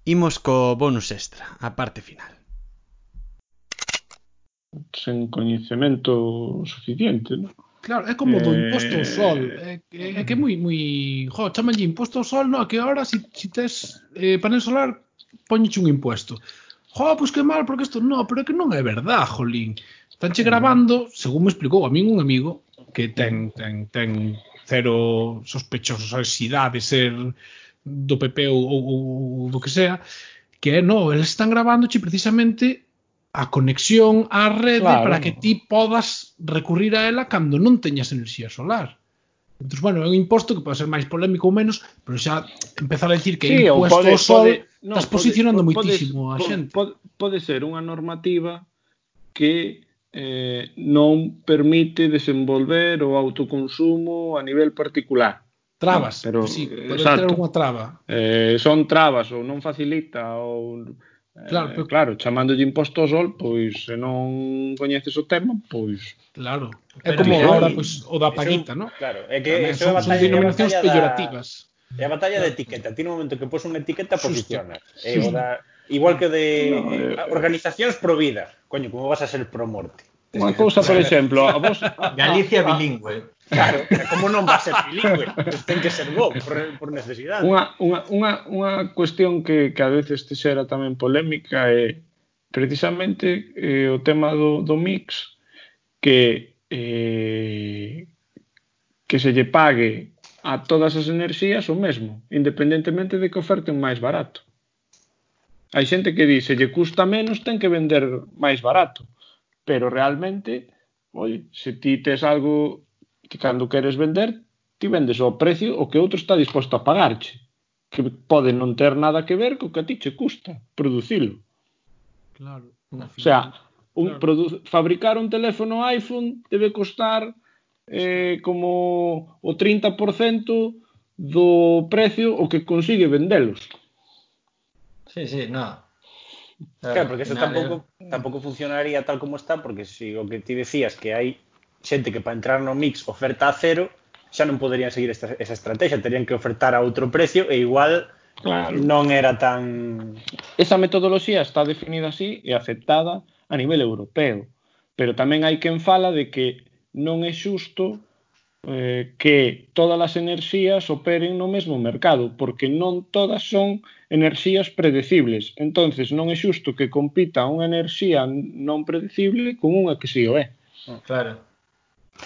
Imos co bonus extra, a parte final.
Sen coñecemento suficiente, non?
Claro, é como
eh...
do imposto ao sol. É, é, é que é moi moi, jo, chamanlle imposto ao sol, no, que agora si, si tes eh, panel solar poñeche un imposto. Jo, pois pues que mal, porque isto no, pero é que non é verdad, jolín. Estánche mm. grabando, según me explicou a min un amigo que ten ten ten cero sospechosidade de ser do PP ou, ou, ou do que sea, que no, eles están grabándoche precisamente a conexión á rede
claro.
para que ti podas recurrir a ela cando non teñas enerxía solar. Entón, bueno, é un imposto que pode ser máis polémico ou menos, pero xa empezar a decir que
sí,
é imposto
pode,
ao sol,
pode, no,
estás posicionando
pode,
moitísimo
pode, a
xente.
Pode, pode ser unha normativa que eh, non permite desenvolver o autoconsumo a nivel particular.
Trabas, no,
pero,
sí, eh, pode
exacto.
ter unha traba.
Eh, son trabas ou non facilita ou
Claro, eh, pero...
claro, chamándolle imposto ao sol, pois se non coñeces o tema, pois
Claro. É como agora pois, o da paguita, non?
Claro, é que
Tamén,
eso
son,
batalla, son
denominacións peyorativas.
É a batalla da etiqueta. Ti no momento que pos unha etiqueta posiciona. É o da igual que de
no, eh,
organizacións pro vida. Coño, como vas a ser pro morte?
Unha cousa, por exemplo, a vos... (laughs)
Galicia ah, ah, bilingüe.
Claro, (laughs) como non va a ser bilingüe? Ten que ser bo, por, por necesidade.
Unha, unha, unha, unha cuestión que, que a veces te xera tamén polémica é precisamente eh, o tema do, do mix que eh, que se lle pague a todas as enerxías o mesmo, independentemente de que oferten máis barato. Hai xente que di, se lle custa menos, ten que vender máis barato. Pero realmente, oi, se ti tes algo que cando queres vender ti vendes ao precio o que outro está disposto a pagarche que pode non ter nada que ver co que a ti che custa producilo
claro
o sea un
claro.
fabricar un teléfono iPhone debe costar eh, como o 30% do precio o que consigue vendelos
sí, sí, no.
Claro, porque eso
nada,
tampouco, tampouco funcionaría tal como está, porque si o que ti decías que hai xente que para entrar no mix oferta a cero, xa non poderían seguir esta, esa estrategia, terían que ofertar a outro precio e igual claro. non era tan...
Esa metodoloxía está definida así e aceptada a nivel europeo, pero tamén hai quen fala de que non é xusto eh, que todas as enerxías operen no mesmo mercado, porque non todas son enerxías predecibles. entonces non é xusto que compita unha enerxía non predecible con unha que si sí o é.
Claro.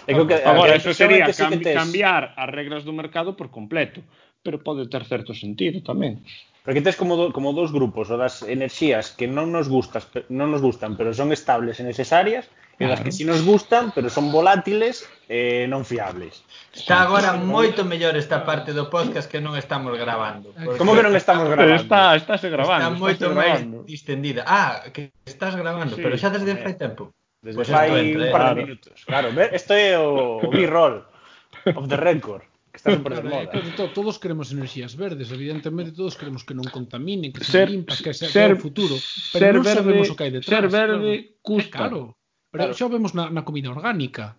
É creo que, Agora, iso sería cambi, tes... cambiar as regras do mercado por completo, pero pode ter certo sentido tamén.
Porque tes como, do, como dos grupos, o das enerxías que non nos gustas, non nos gustan, pero son estables e necesarias, e claro. das que si nos gustan, pero son volátiles e non fiables.
Está agora moito mellor esta parte do podcast que non estamos gravando.
Como que non estamos gravando?
Está, está se gravando.
Está moito máis distendida. Ah, que estás gravando, sí, pero xa desde eh. fai tempo.
Desde pues hai un par de minutos. Claro, isto é o, o (laughs) B-roll of the record. Que está super de moda.
Eh, claro, todos queremos enerxías verdes, evidentemente todos queremos que non contaminen, que ser, se limpas, que sea ser, o futuro, pero ser non verde, sabemos o que hai detrás.
Ser verde claro. custa.
Eh, claro, pero claro. xa vemos na, na comida orgánica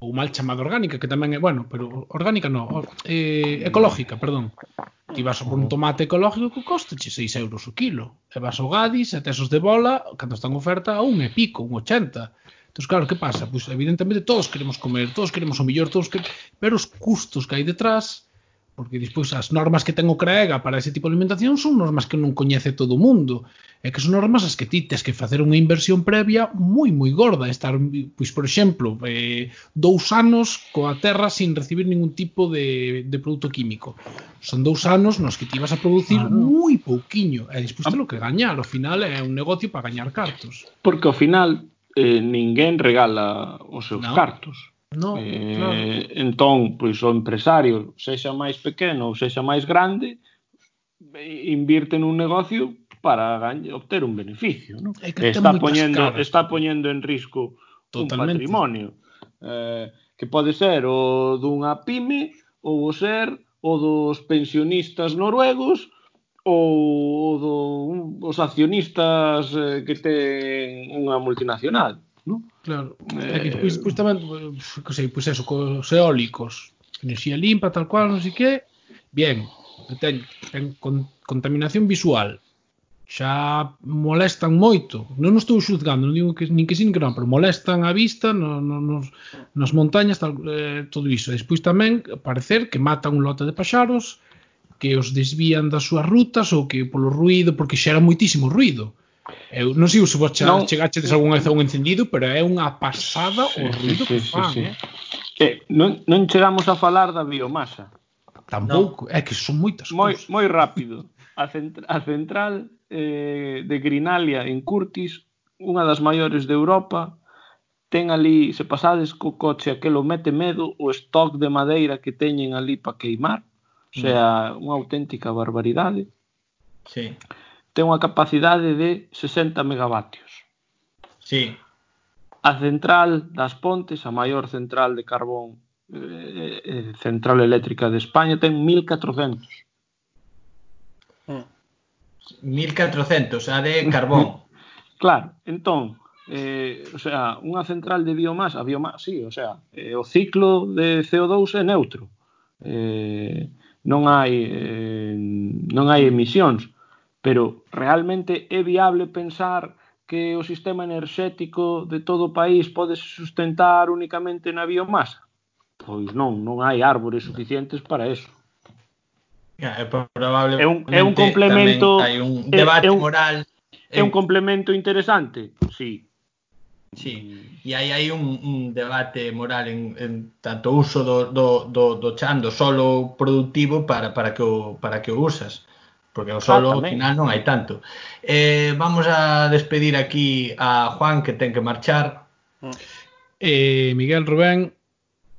ou mal chamada orgánica, que tamén é, bueno, pero orgánica non, eh, ecológica, perdón. Ti vas por un tomate ecológico que costa 6 euros o kilo. E vas ao Gadis, a tesos de bola, cando están oferta, a un e pico, un 80. Entón, claro, que pasa? Pois, evidentemente, todos queremos comer, todos queremos o millor, todos queremos... pero os custos que hai detrás Porque despois as normas que ten o CREGA para ese tipo de alimentación son normas que non coñece todo o mundo. e que son normas as que ti tes que facer unha inversión previa moi moi gorda. Estar, pois, por exemplo, eh, dous anos coa terra sin recibir ningún tipo de, de produto químico. Son dous anos nos que ti vas a producir claro. moi pouquiño. E despois ah. te lo que gañar. Ao final é un negocio para gañar cartos.
Porque ao final eh, ninguén regala os seus no. cartos
No, eh, claro.
Entón, pois o empresario, sexa máis pequeno ou sexa máis grande, invirte nun negocio para obter un beneficio, non? É que está poñendo caras. está poñendo en risco Totalmente. un patrimonio. Eh, que pode ser o dunha pyme ou o ser o dos pensionistas noruegos ou do, os accionistas eh, que ten unha multinacional. ¿no?
Claro. Eh, que, pois, pois tamén, que sei, pois eso, cos eólicos, enerxía limpa, tal cual, non sei que, bien, ten, ten con, contaminación visual, xa molestan moito. Non nos estou xuzgando, non digo que nin que sin que non, pero molestan a vista no, no, nos, nas montañas, tal, eh, todo iso. Despois tamén parecer que matan un lote de paxaros, que os desvían das súas rutas ou que polo ruido, porque xera moitísimo ruido. Eu non sei se vos non. chegaches algunha vez a un encendido, pero é unha pasada sí, o ruido sí, que sí, fan, sí, sí.
eh? Que non, non chegamos a falar da biomasa.
Tampouco, no. é que son moitas
moi, cousas. Moi rápido. A, centra, a central eh, de Grinalia en Curtis, unha das maiores de Europa, ten ali, se pasades co coche aquelo mete medo o stock de madeira que teñen ali para queimar, o sea, mm. unha auténtica barbaridade.
Sí
ten unha capacidade de 60 megavatios.
Sí.
A central das Pontes, a maior central de carbón eh, eh, central eléctrica de España, ten 1400.
1400, hmm. a de carbón. (laughs)
claro, entón, eh, o sea, unha central de biomasa, a biomasa, sí, o sea, eh, o ciclo de CO2 é neutro. Eh, non hai eh, non hai emisións Pero realmente é viable pensar que o sistema enerxético de todo o país pode sustentar únicamente na biomasa? Pois non, non hai árbores suficientes para eso.
É,
é un, é un complemento
hai un debate é, é un, moral
é un complemento interesante sí
Sí, e aí hai un, un debate moral en, en tanto uso do, do, do, do chan, do solo productivo para, para, que o, para que o usas porque o solo ah, ao final non hai tanto. Eh, vamos a despedir aquí a Juan que ten que marchar.
Mm. Eh, Miguel Rubén,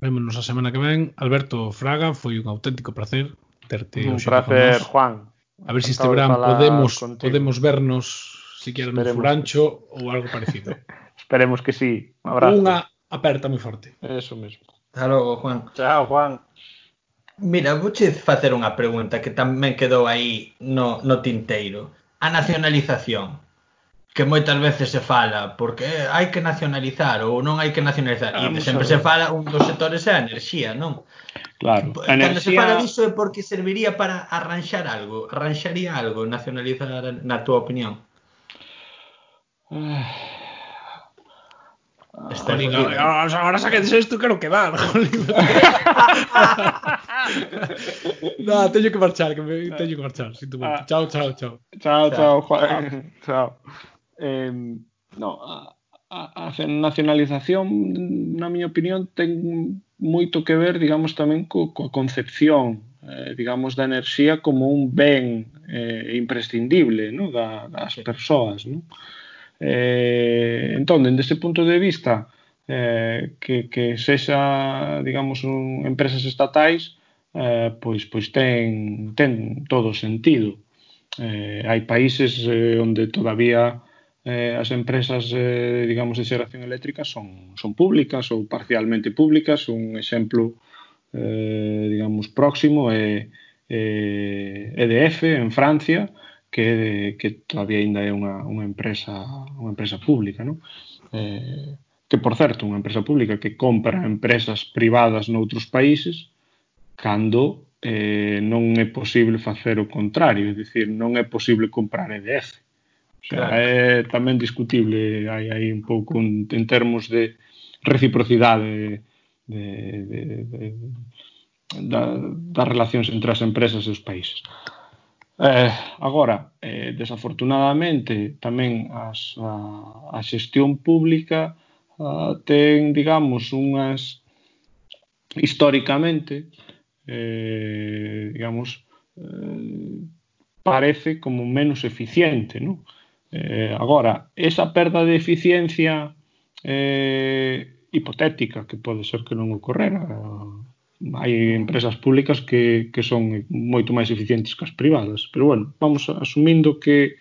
vémonos a semana que ven. Alberto Fraga, foi un auténtico placer terte
Un placer, Juan.
A ver se si este verán podemos contigo. podemos vernos siquiera no Furancho ou algo parecido. (laughs)
Esperemos que sí. Un abrazo.
Unha aperta moi forte.
Eso mesmo.
Hasta logo, Juan.
Chao, Juan.
Mira, vouche facer unha pregunta que tamén quedou aí no, no tinteiro. A nacionalización, que moitas veces se fala, porque hai que nacionalizar ou non hai que nacionalizar. E sempre se fala un dos sectores é a enerxía, non?
Claro.
A enerxía... Cando se fala disso é porque serviría para arranxar algo, arranxaría algo nacionalizar na túa opinión. Uh...
Ah, Sterling, ahora, ahora saquedes isto, quero quedar. no, teño que marchar, que me, teño que marchar, sinto tu Ah. Chao, chao, chao.
Chao, chao, Juan. Chao. (laughs) Eh, no, a, a, a nacionalización, na miña opinión, ten moito que ver, digamos, tamén co, coa concepción eh, digamos, da enerxía como un ben eh, imprescindible no? da, das persoas. No? Eh, Eh, entón, dende ese punto de vista, eh, que, que sexa, digamos, un, empresas estatais, eh, pois, pois ten, ten todo sentido. Eh, hai países eh, onde todavía eh, as empresas, eh, digamos, de xeración eléctrica son, son públicas ou parcialmente públicas. Un exemplo, eh, digamos, próximo é eh, EDF en Francia, que, que todavía ainda é unha, unha empresa unha empresa pública, non? Eh, que, por certo, unha empresa pública que compra empresas privadas noutros países cando eh, non é posible facer o contrario, é dicir, non é posible comprar EDF. O sea, claro. é tamén discutible, hai aí un pouco un, en termos de reciprocidade de, de, de, de, da, das relacións entre as empresas e os países. Eh, agora, eh, desafortunadamente, tamén as, a, a xestión pública a, ten, digamos, unhas históricamente, eh, digamos, eh, parece como menos eficiente, non? Eh, agora, esa perda de eficiencia eh, hipotética que pode ser que non ocorrera, hai empresas públicas que, que son moito máis eficientes que as privadas. Pero, bueno, vamos asumindo que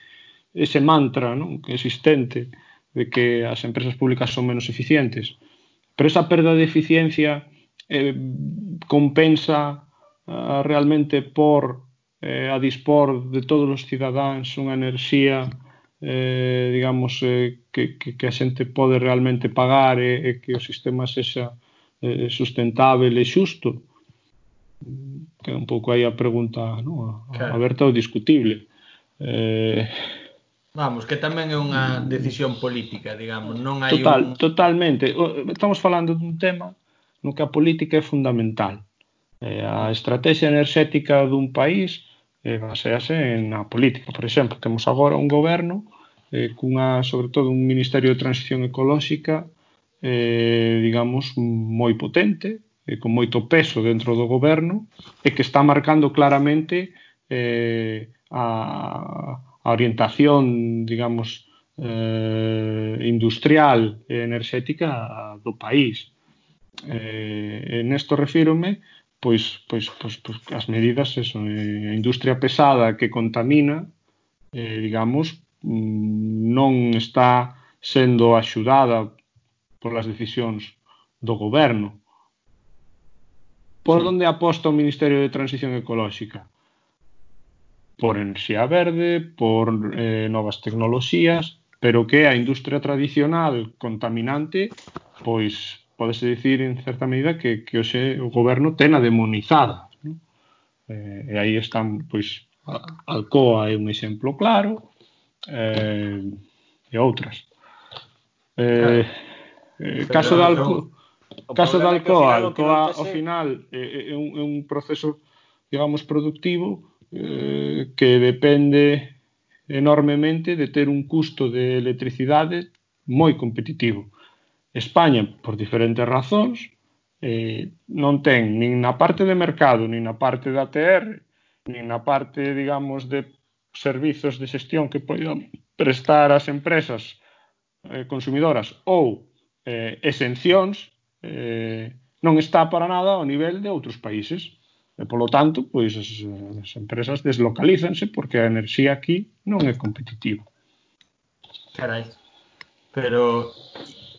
ese mantra non? que existente de que as empresas públicas son menos eficientes. Pero esa perda de eficiencia eh, compensa eh, realmente por eh, a dispor de todos os cidadáns unha enerxía eh, digamos eh, que, que, que a xente pode realmente pagar e, eh, e que o sistema sexa eh, sustentável e xusto? Que é un pouco aí a pregunta no? Claro. aberta ou discutible. Eh,
Vamos, que tamén é unha decisión política, digamos, non hai
Total,
un...
Totalmente, estamos falando dun tema no que a política é fundamental. Eh, a estrategia enerxética dun país eh, basease na política. Por exemplo, temos agora un goberno eh, cunha, sobre todo, un Ministerio de Transición Ecolóxica eh, digamos, moi potente, eh, con moito peso dentro do goberno, e que está marcando claramente eh, a, a orientación, digamos, eh, industrial e enerxética do país. Eh, nesto refírome pois, pois, pois, pois as medidas eso, eh, a industria pesada que contamina eh, digamos mm, non está sendo axudada polas decisións do goberno. Por sí. onde aposta o Ministerio de Transición Ecolóxica? Por enerxía verde, por eh, novas tecnoloxías, pero que a industria tradicional contaminante pois podese dicir en certa medida que, que hoxe o goberno ten a demonizada. ¿no? Eh, e aí están, pois, Alcoa é un exemplo claro, eh, e outras. Eh, Eh, caso de Alcoa, caso de Alcoa, Alcoa ao final é, é, un, é un proceso digamos productivo eh, que depende enormemente de ter un custo de electricidade moi competitivo. España, por diferentes razóns, eh, non ten nin na parte de mercado, nin na parte da TR, nin na parte, digamos, de servizos de xestión que poidan prestar as empresas eh, consumidoras ou eh, exencións eh, non está para nada ao nivel de outros países. E, polo tanto, pois as, as empresas deslocalízanse porque a enerxía aquí non é competitiva.
Carai. Pero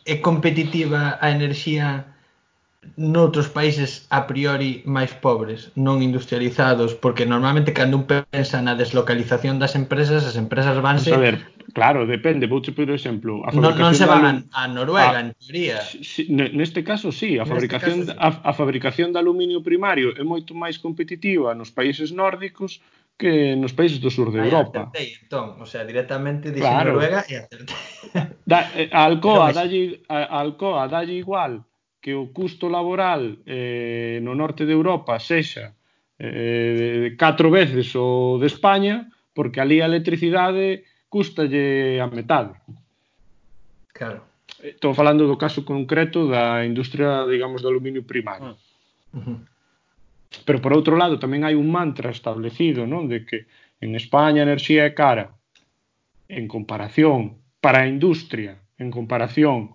é competitiva a enerxía noutros países a priori máis pobres, non industrializados, porque normalmente cando un pensa na deslocalización das empresas, as empresas vanse...
Vamos a ver, claro, depende, vou te pedir exemplo.
A non, non se van a, a Noruega, a, en teoría.
Si, neste caso, sí, a fabricación, caso, sí. A, a fabricación de aluminio primario é moito máis competitiva nos países nórdicos que nos países do sur de Aí, Europa.
Acertei, entón, o sea, directamente dixen claro. Noruega e acertei.
Da, eh, a Alcoa, dalle, a, a Alcoa, dalle igual que o custo laboral eh, no norte de Europa sexa eh, catro veces o de España, porque ali a electricidade custalle a metade.
Claro.
Eh, estou falando do caso concreto da industria, digamos, do aluminio primario. Ah, uh -huh. Pero por outro lado tamén hai un mantra establecido, non, de que en España a enerxía é cara en comparación para a industria, en comparación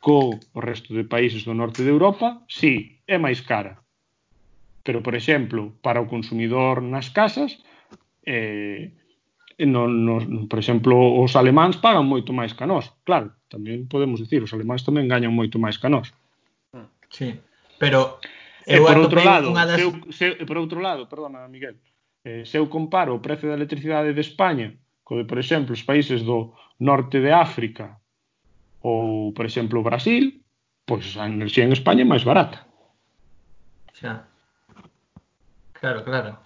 co resto de países do norte de Europa, sí, é máis cara. Pero, por exemplo, para o consumidor nas casas, eh, no, no, por exemplo, os alemáns pagan moito máis que nós. Claro, tamén podemos dicir, os alemáns tamén gañan moito máis que nós.
Sí, pero eu
e por outro lado, das... eu, se, por outro lado, perdona, Miguel, eh, se eu comparo o precio da electricidade de España co de, por exemplo, os países do norte de África ou, por exemplo, Brasil, pois a enerxía en España é máis barata.
Xa. Claro, claro.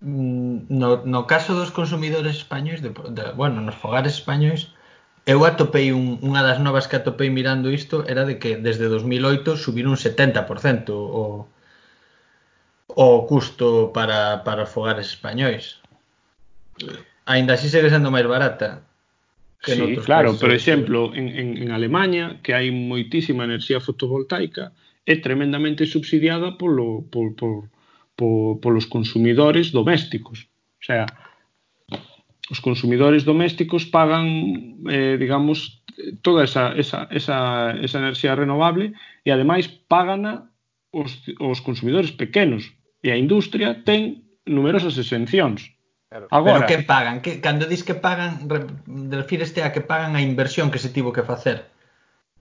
Mm, no, no caso dos consumidores españois, de, de, bueno, nos fogares españois, eu atopei un, unha das novas que atopei mirando isto era de que desde 2008 subiron un 70% o, o custo para, para os fogares españois. Ainda así segue sendo máis barata.
Que sí, claro, por exemplo, en, en, en Alemanha, que hai moitísima enerxía fotovoltaica, é tremendamente subsidiada polo, por, por, por, polos consumidores domésticos. O sea, os consumidores domésticos pagan, eh, digamos, toda esa, esa, esa, esa enerxía renovable e, ademais, pagana os, os consumidores pequenos. E a industria ten numerosas exencións.
Claro. Agora. Pero que pagan? Que, cando dis que pagan, refíreste a que pagan a inversión que se tivo que facer?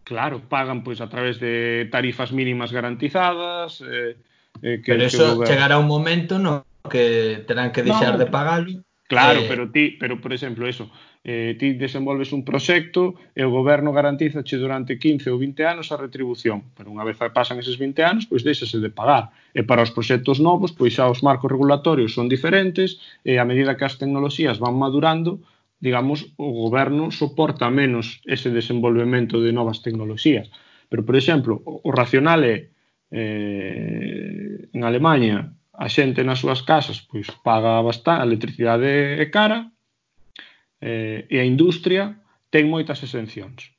Claro, pagan pois a través de tarifas mínimas garantizadas... Eh,
eh, que, Pero eso que... chegará un momento no que terán que deixar no, de pagalo
Claro, eh, pero ti, pero por exemplo, eso, eh, ti desenvolves un proxecto e o goberno garantízache durante 15 ou 20 anos a retribución, pero unha vez pasan eses 20 anos, pois deixase de pagar. E para os proxectos novos, pois xa os marcos regulatorios son diferentes e a medida que as tecnoloxías van madurando, digamos, o goberno soporta menos ese desenvolvemento de novas tecnoloxías. Pero, por exemplo, o racional é eh, en Alemanha a xente nas súas casas pois paga bastante, a electricidade é cara eh, e a industria ten moitas exencións.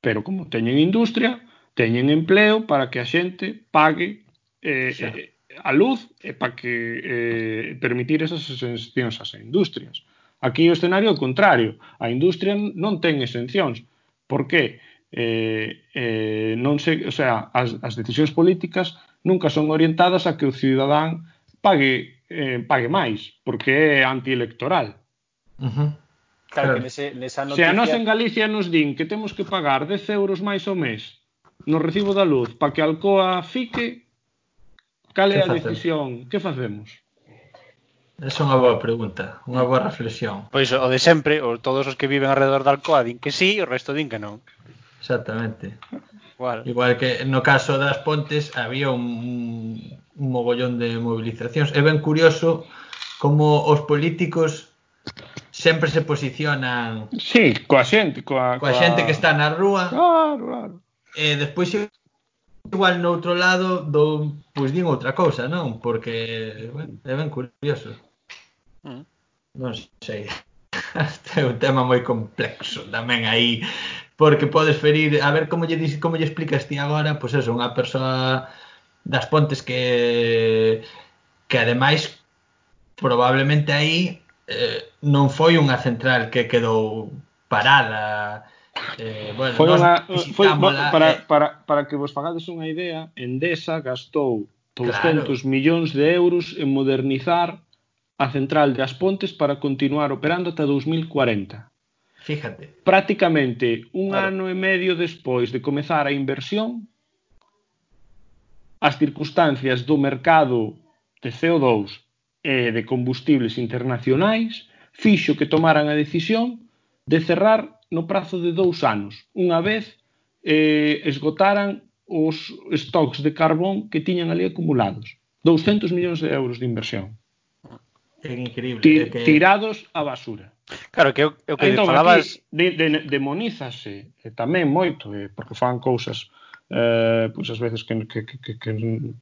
Pero como teñen industria, teñen empleo para que a xente pague eh, eh, a luz e para que eh, permitir esas exencións ás industrias. Aquí o escenario é o contrario. A industria non ten exencións. Por que? Eh, eh, non se, o sea, as, as decisións políticas nunca son orientadas a que o cidadán pague eh, pague máis, porque é antielectoral.
Uh -huh. Claro, claro. que nese, nesa
noticia... Se a nos en Galicia nos din que temos que pagar 10 euros máis ao mes no recibo da luz para que Alcoa fique, cal é a decisión? Que facemos?
É unha boa pregunta, unha boa reflexión.
Pois o de sempre, o, todos os que viven alrededor da Alcoa din que sí, o resto din que non.
Exactamente. Igual. Igual que no caso das Pontes había un, un mogollón de movilizacións. É ben curioso como os políticos sempre se posicionan
Sí, coa xente, coa,
coa, coa xente que está na rúa.
Claro, claro.
E despois igual no outro lado do pois din outra cousa, non? Porque bueno, é ben curioso. Mm. Non sei. (laughs) Este é un tema moi complexo tamén aí porque podes ferir, a ver como lle dis, como lle explicas ti agora, pois pues eso, unha persoa das Pontes que que ademais probablemente aí eh, non foi unha central que quedou parada
Eh, bueno, foi unha, foi, para, eh, para, para que vos fagades unha idea, Endesa gastou 200 claro. millóns de euros en modernizar a central das Pontes para continuar operando ata 2040.
Fíjate.
Prácticamente un claro. ano e medio despois de comezar a inversión, as circunstancias do mercado de CO2 e de combustibles internacionais fixo que tomaran a decisión de cerrar no prazo de dous anos, unha vez eh, esgotaran os stocks de carbón que tiñan ali acumulados. 200 millóns de euros de inversión.
É increíble.
Ti,
que...
Tirados a basura.
Claro, que eu, eu que
entón,
falabas...
Aquí, de, de, demonízase e tamén moito, eh, porque fan cousas eh, pois as veces que, que, que, que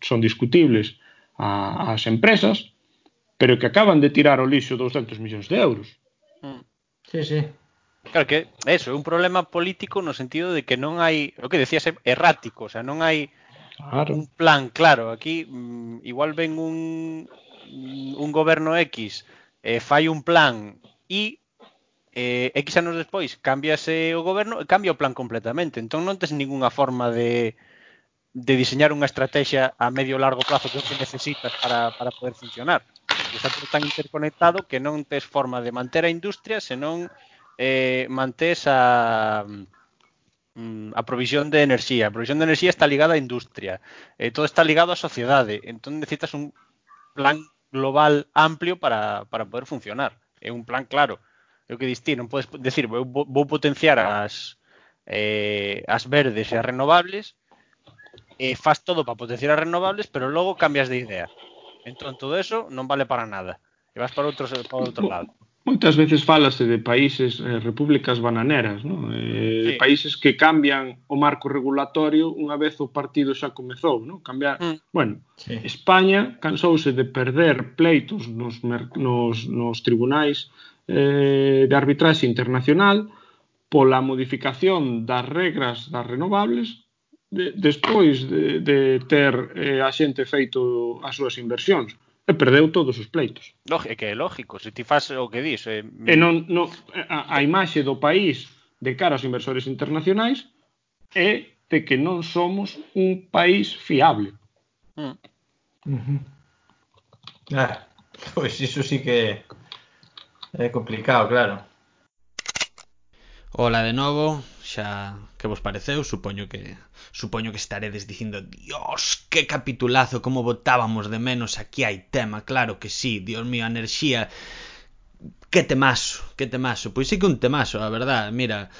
son discutibles a, as empresas, pero que acaban de tirar o lixo 200 millóns de euros.
Mm. Sí, sí.
Claro que eso, é un problema político no sentido de que non hai, o que decías, errático, o sea, non hai claro. un plan claro. Aquí mm, igual ven un un goberno X eh, fai un plan e eh, X anos despois cambiase o goberno e cambia o plan completamente. Entón non tes ningunha forma de de diseñar unha estrategia a medio largo prazo que o que necesitas para, para poder funcionar. Está todo tan interconectado que non tes forma de manter a industria senón eh, mantés a mm, a provisión de enerxía. A provisión de enerxía está ligada á industria. Eh, todo está ligado á sociedade. Entón necesitas un plan global amplio para, para poder funcionar. É un plan claro. É o que diste, non podes decir, vou, vou potenciar as eh, as verdes e as renovables, e faz todo para potenciar as renovables, pero logo cambias de idea. Entón, todo eso non vale para nada. E vas para outro, para outro lado.
Moitas veces falase de países, eh, repúblicas bananeras, non? Eh, sí. países que cambian o marco regulatorio unha vez o partido xa comezou, non? Cambiar, mm. bueno, sí. España cansouse de perder pleitos nos nos nos tribunais eh de arbitraxe internacional pola modificación das regras das renovables de, despois de, de ter eh, a xente feito as súas inversións e perdeu todos os pleitos.
Lógico, que é lógico, se ti faz o que dis. Eh...
E non, non, a, a imaxe do país de cara aos inversores internacionais é de que non somos un país fiable. Mm.
Uh -huh. ah, (laughs) pois iso sí que é complicado, claro. Ola de novo, xa que vos pareceu, supoño que Supoño que estaredes dicindo, Dios, que capitulazo, como botábamos de menos, aquí hai tema, claro que sí, Dios mío, a enerxía, que temazo, que temazo. Pois sí que un temazo, a verdad, mira,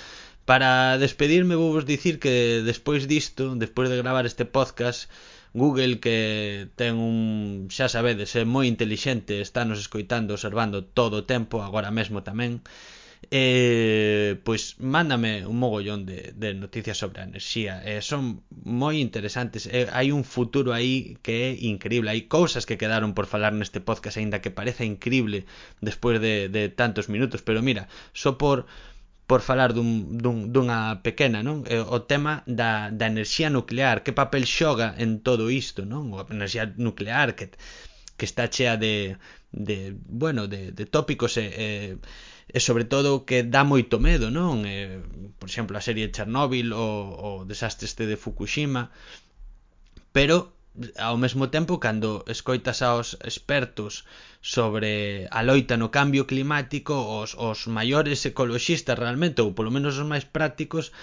para despedirme vou vos dicir que despois disto, despois de gravar este podcast, Google que ten un, xa sabedes, é moi intelixente, está nos escoitando, observando todo o tempo, agora mesmo tamén, eh, pois mándame un mogollón de, de noticias sobre a enerxía. Eh, son moi interesantes. Eh, hai un futuro aí que é increíble. Hai cousas que quedaron por falar neste podcast, aínda que pareza increíble despois de, de tantos minutos. Pero mira, só por por falar dun, dun, dunha pequena, non? Eh, o tema da, da enerxía nuclear, que papel xoga en todo isto, non? A enerxía nuclear que, que está chea de, de bueno, de, de tópicos e, eh, e eh, e sobre todo que dá moito medo, non? Eh, por exemplo, a serie Chernobyl Chernóbil ou o desastre este de Fukushima, pero ao mesmo tempo cando escoitas aos expertos sobre a loita no cambio climático os, os maiores ecoloxistas realmente ou polo menos os máis prácticos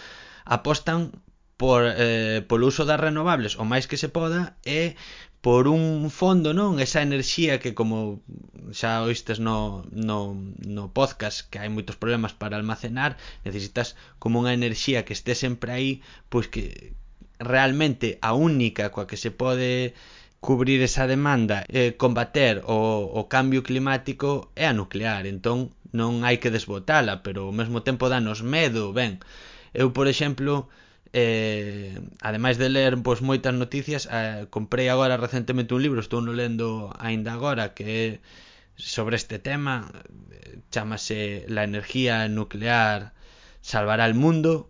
apostan por, eh, polo uso das renovables o máis que se poda e por un fondo, non? Esa enerxía que como xa oístes no, no, no podcast que hai moitos problemas para almacenar necesitas como unha enerxía que este sempre aí pois que realmente a única coa que se pode cubrir esa demanda e eh, combater o, o cambio climático é a nuclear entón non hai que desbotala pero ao mesmo tempo danos medo ben eu por exemplo eh, ademais de ler pois, moitas noticias eh, comprei agora recentemente un libro estou no lendo aínda agora que é sobre este tema chamase La energía nuclear salvará el mundo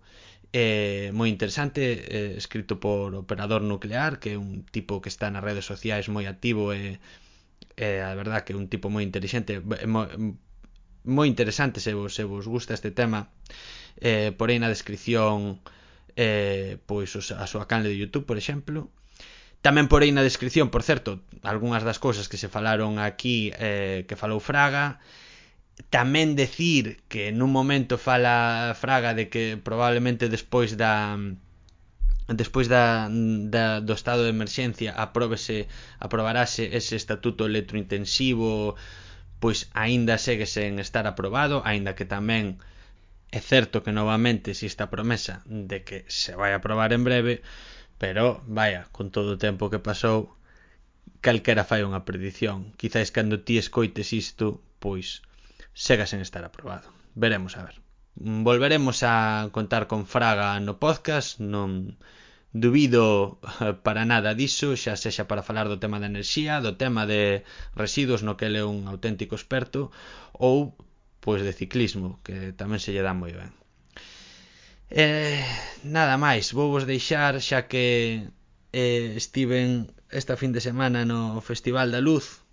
eh, moi interesante eh, escrito por Operador Nuclear que é un tipo que está nas redes sociais moi activo e eh, a verdad que é un tipo moi inteligente eh, moi, moi interesante se vos, se vos gusta este tema. Eh, porén na descripción eh, eh, pois a súa canle de Youtube, por exemplo. Tamén porei na descripción, por certo, algunhas das cousas que se falaron aquí eh, que falou Fraga. Tamén decir que nun momento fala Fraga de que probablemente despois da despois da, da, do estado de emerxencia apróbese, aprobarase ese estatuto electrointensivo pois aínda segue sen estar aprobado, aínda que tamén É certo que novamente existe a promesa de que se vai aprobar en breve, pero, vaya, con todo o tempo que pasou, calquera fai unha predición. Quizáis cando ti escoites isto, pois sega sen estar aprobado. Veremos a ver. Volveremos a contar con Fraga no podcast, non dubido (laughs) para nada diso, xa sexa para falar do tema da enerxía, do tema de residuos no que ele é un auténtico experto, ou pois de ciclismo, que tamén se lle dá moi ben. Eh, nada máis, vou vos deixar xa que eh, estiven esta fin de semana no Festival da Luz.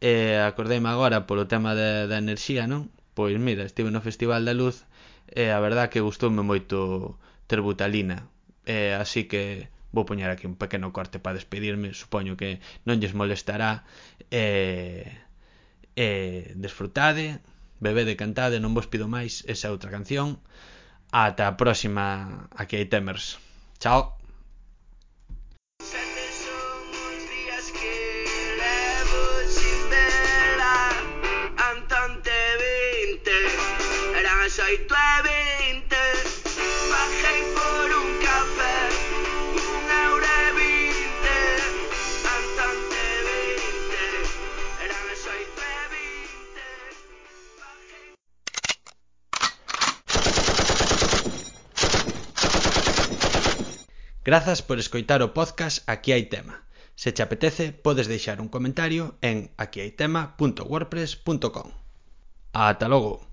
Eh, acordeime agora polo tema da, da enerxía, non? Pois mira, estive no Festival da Luz e eh, a verdad que gustoume moito Terbutalina. Eh, así que vou poñer aquí un pequeno corte para despedirme, supoño que non lles molestará. Eh, E desfrutade, bebede cantade, non vos pido máis esa outra canción. Ata a próxima aquí hai Temers. Chao. Grazas por escoitar o podcast Aquí hai tema. Se che apetece, podes deixar un comentario en aquihaitema.wordpress.com. Ata logo.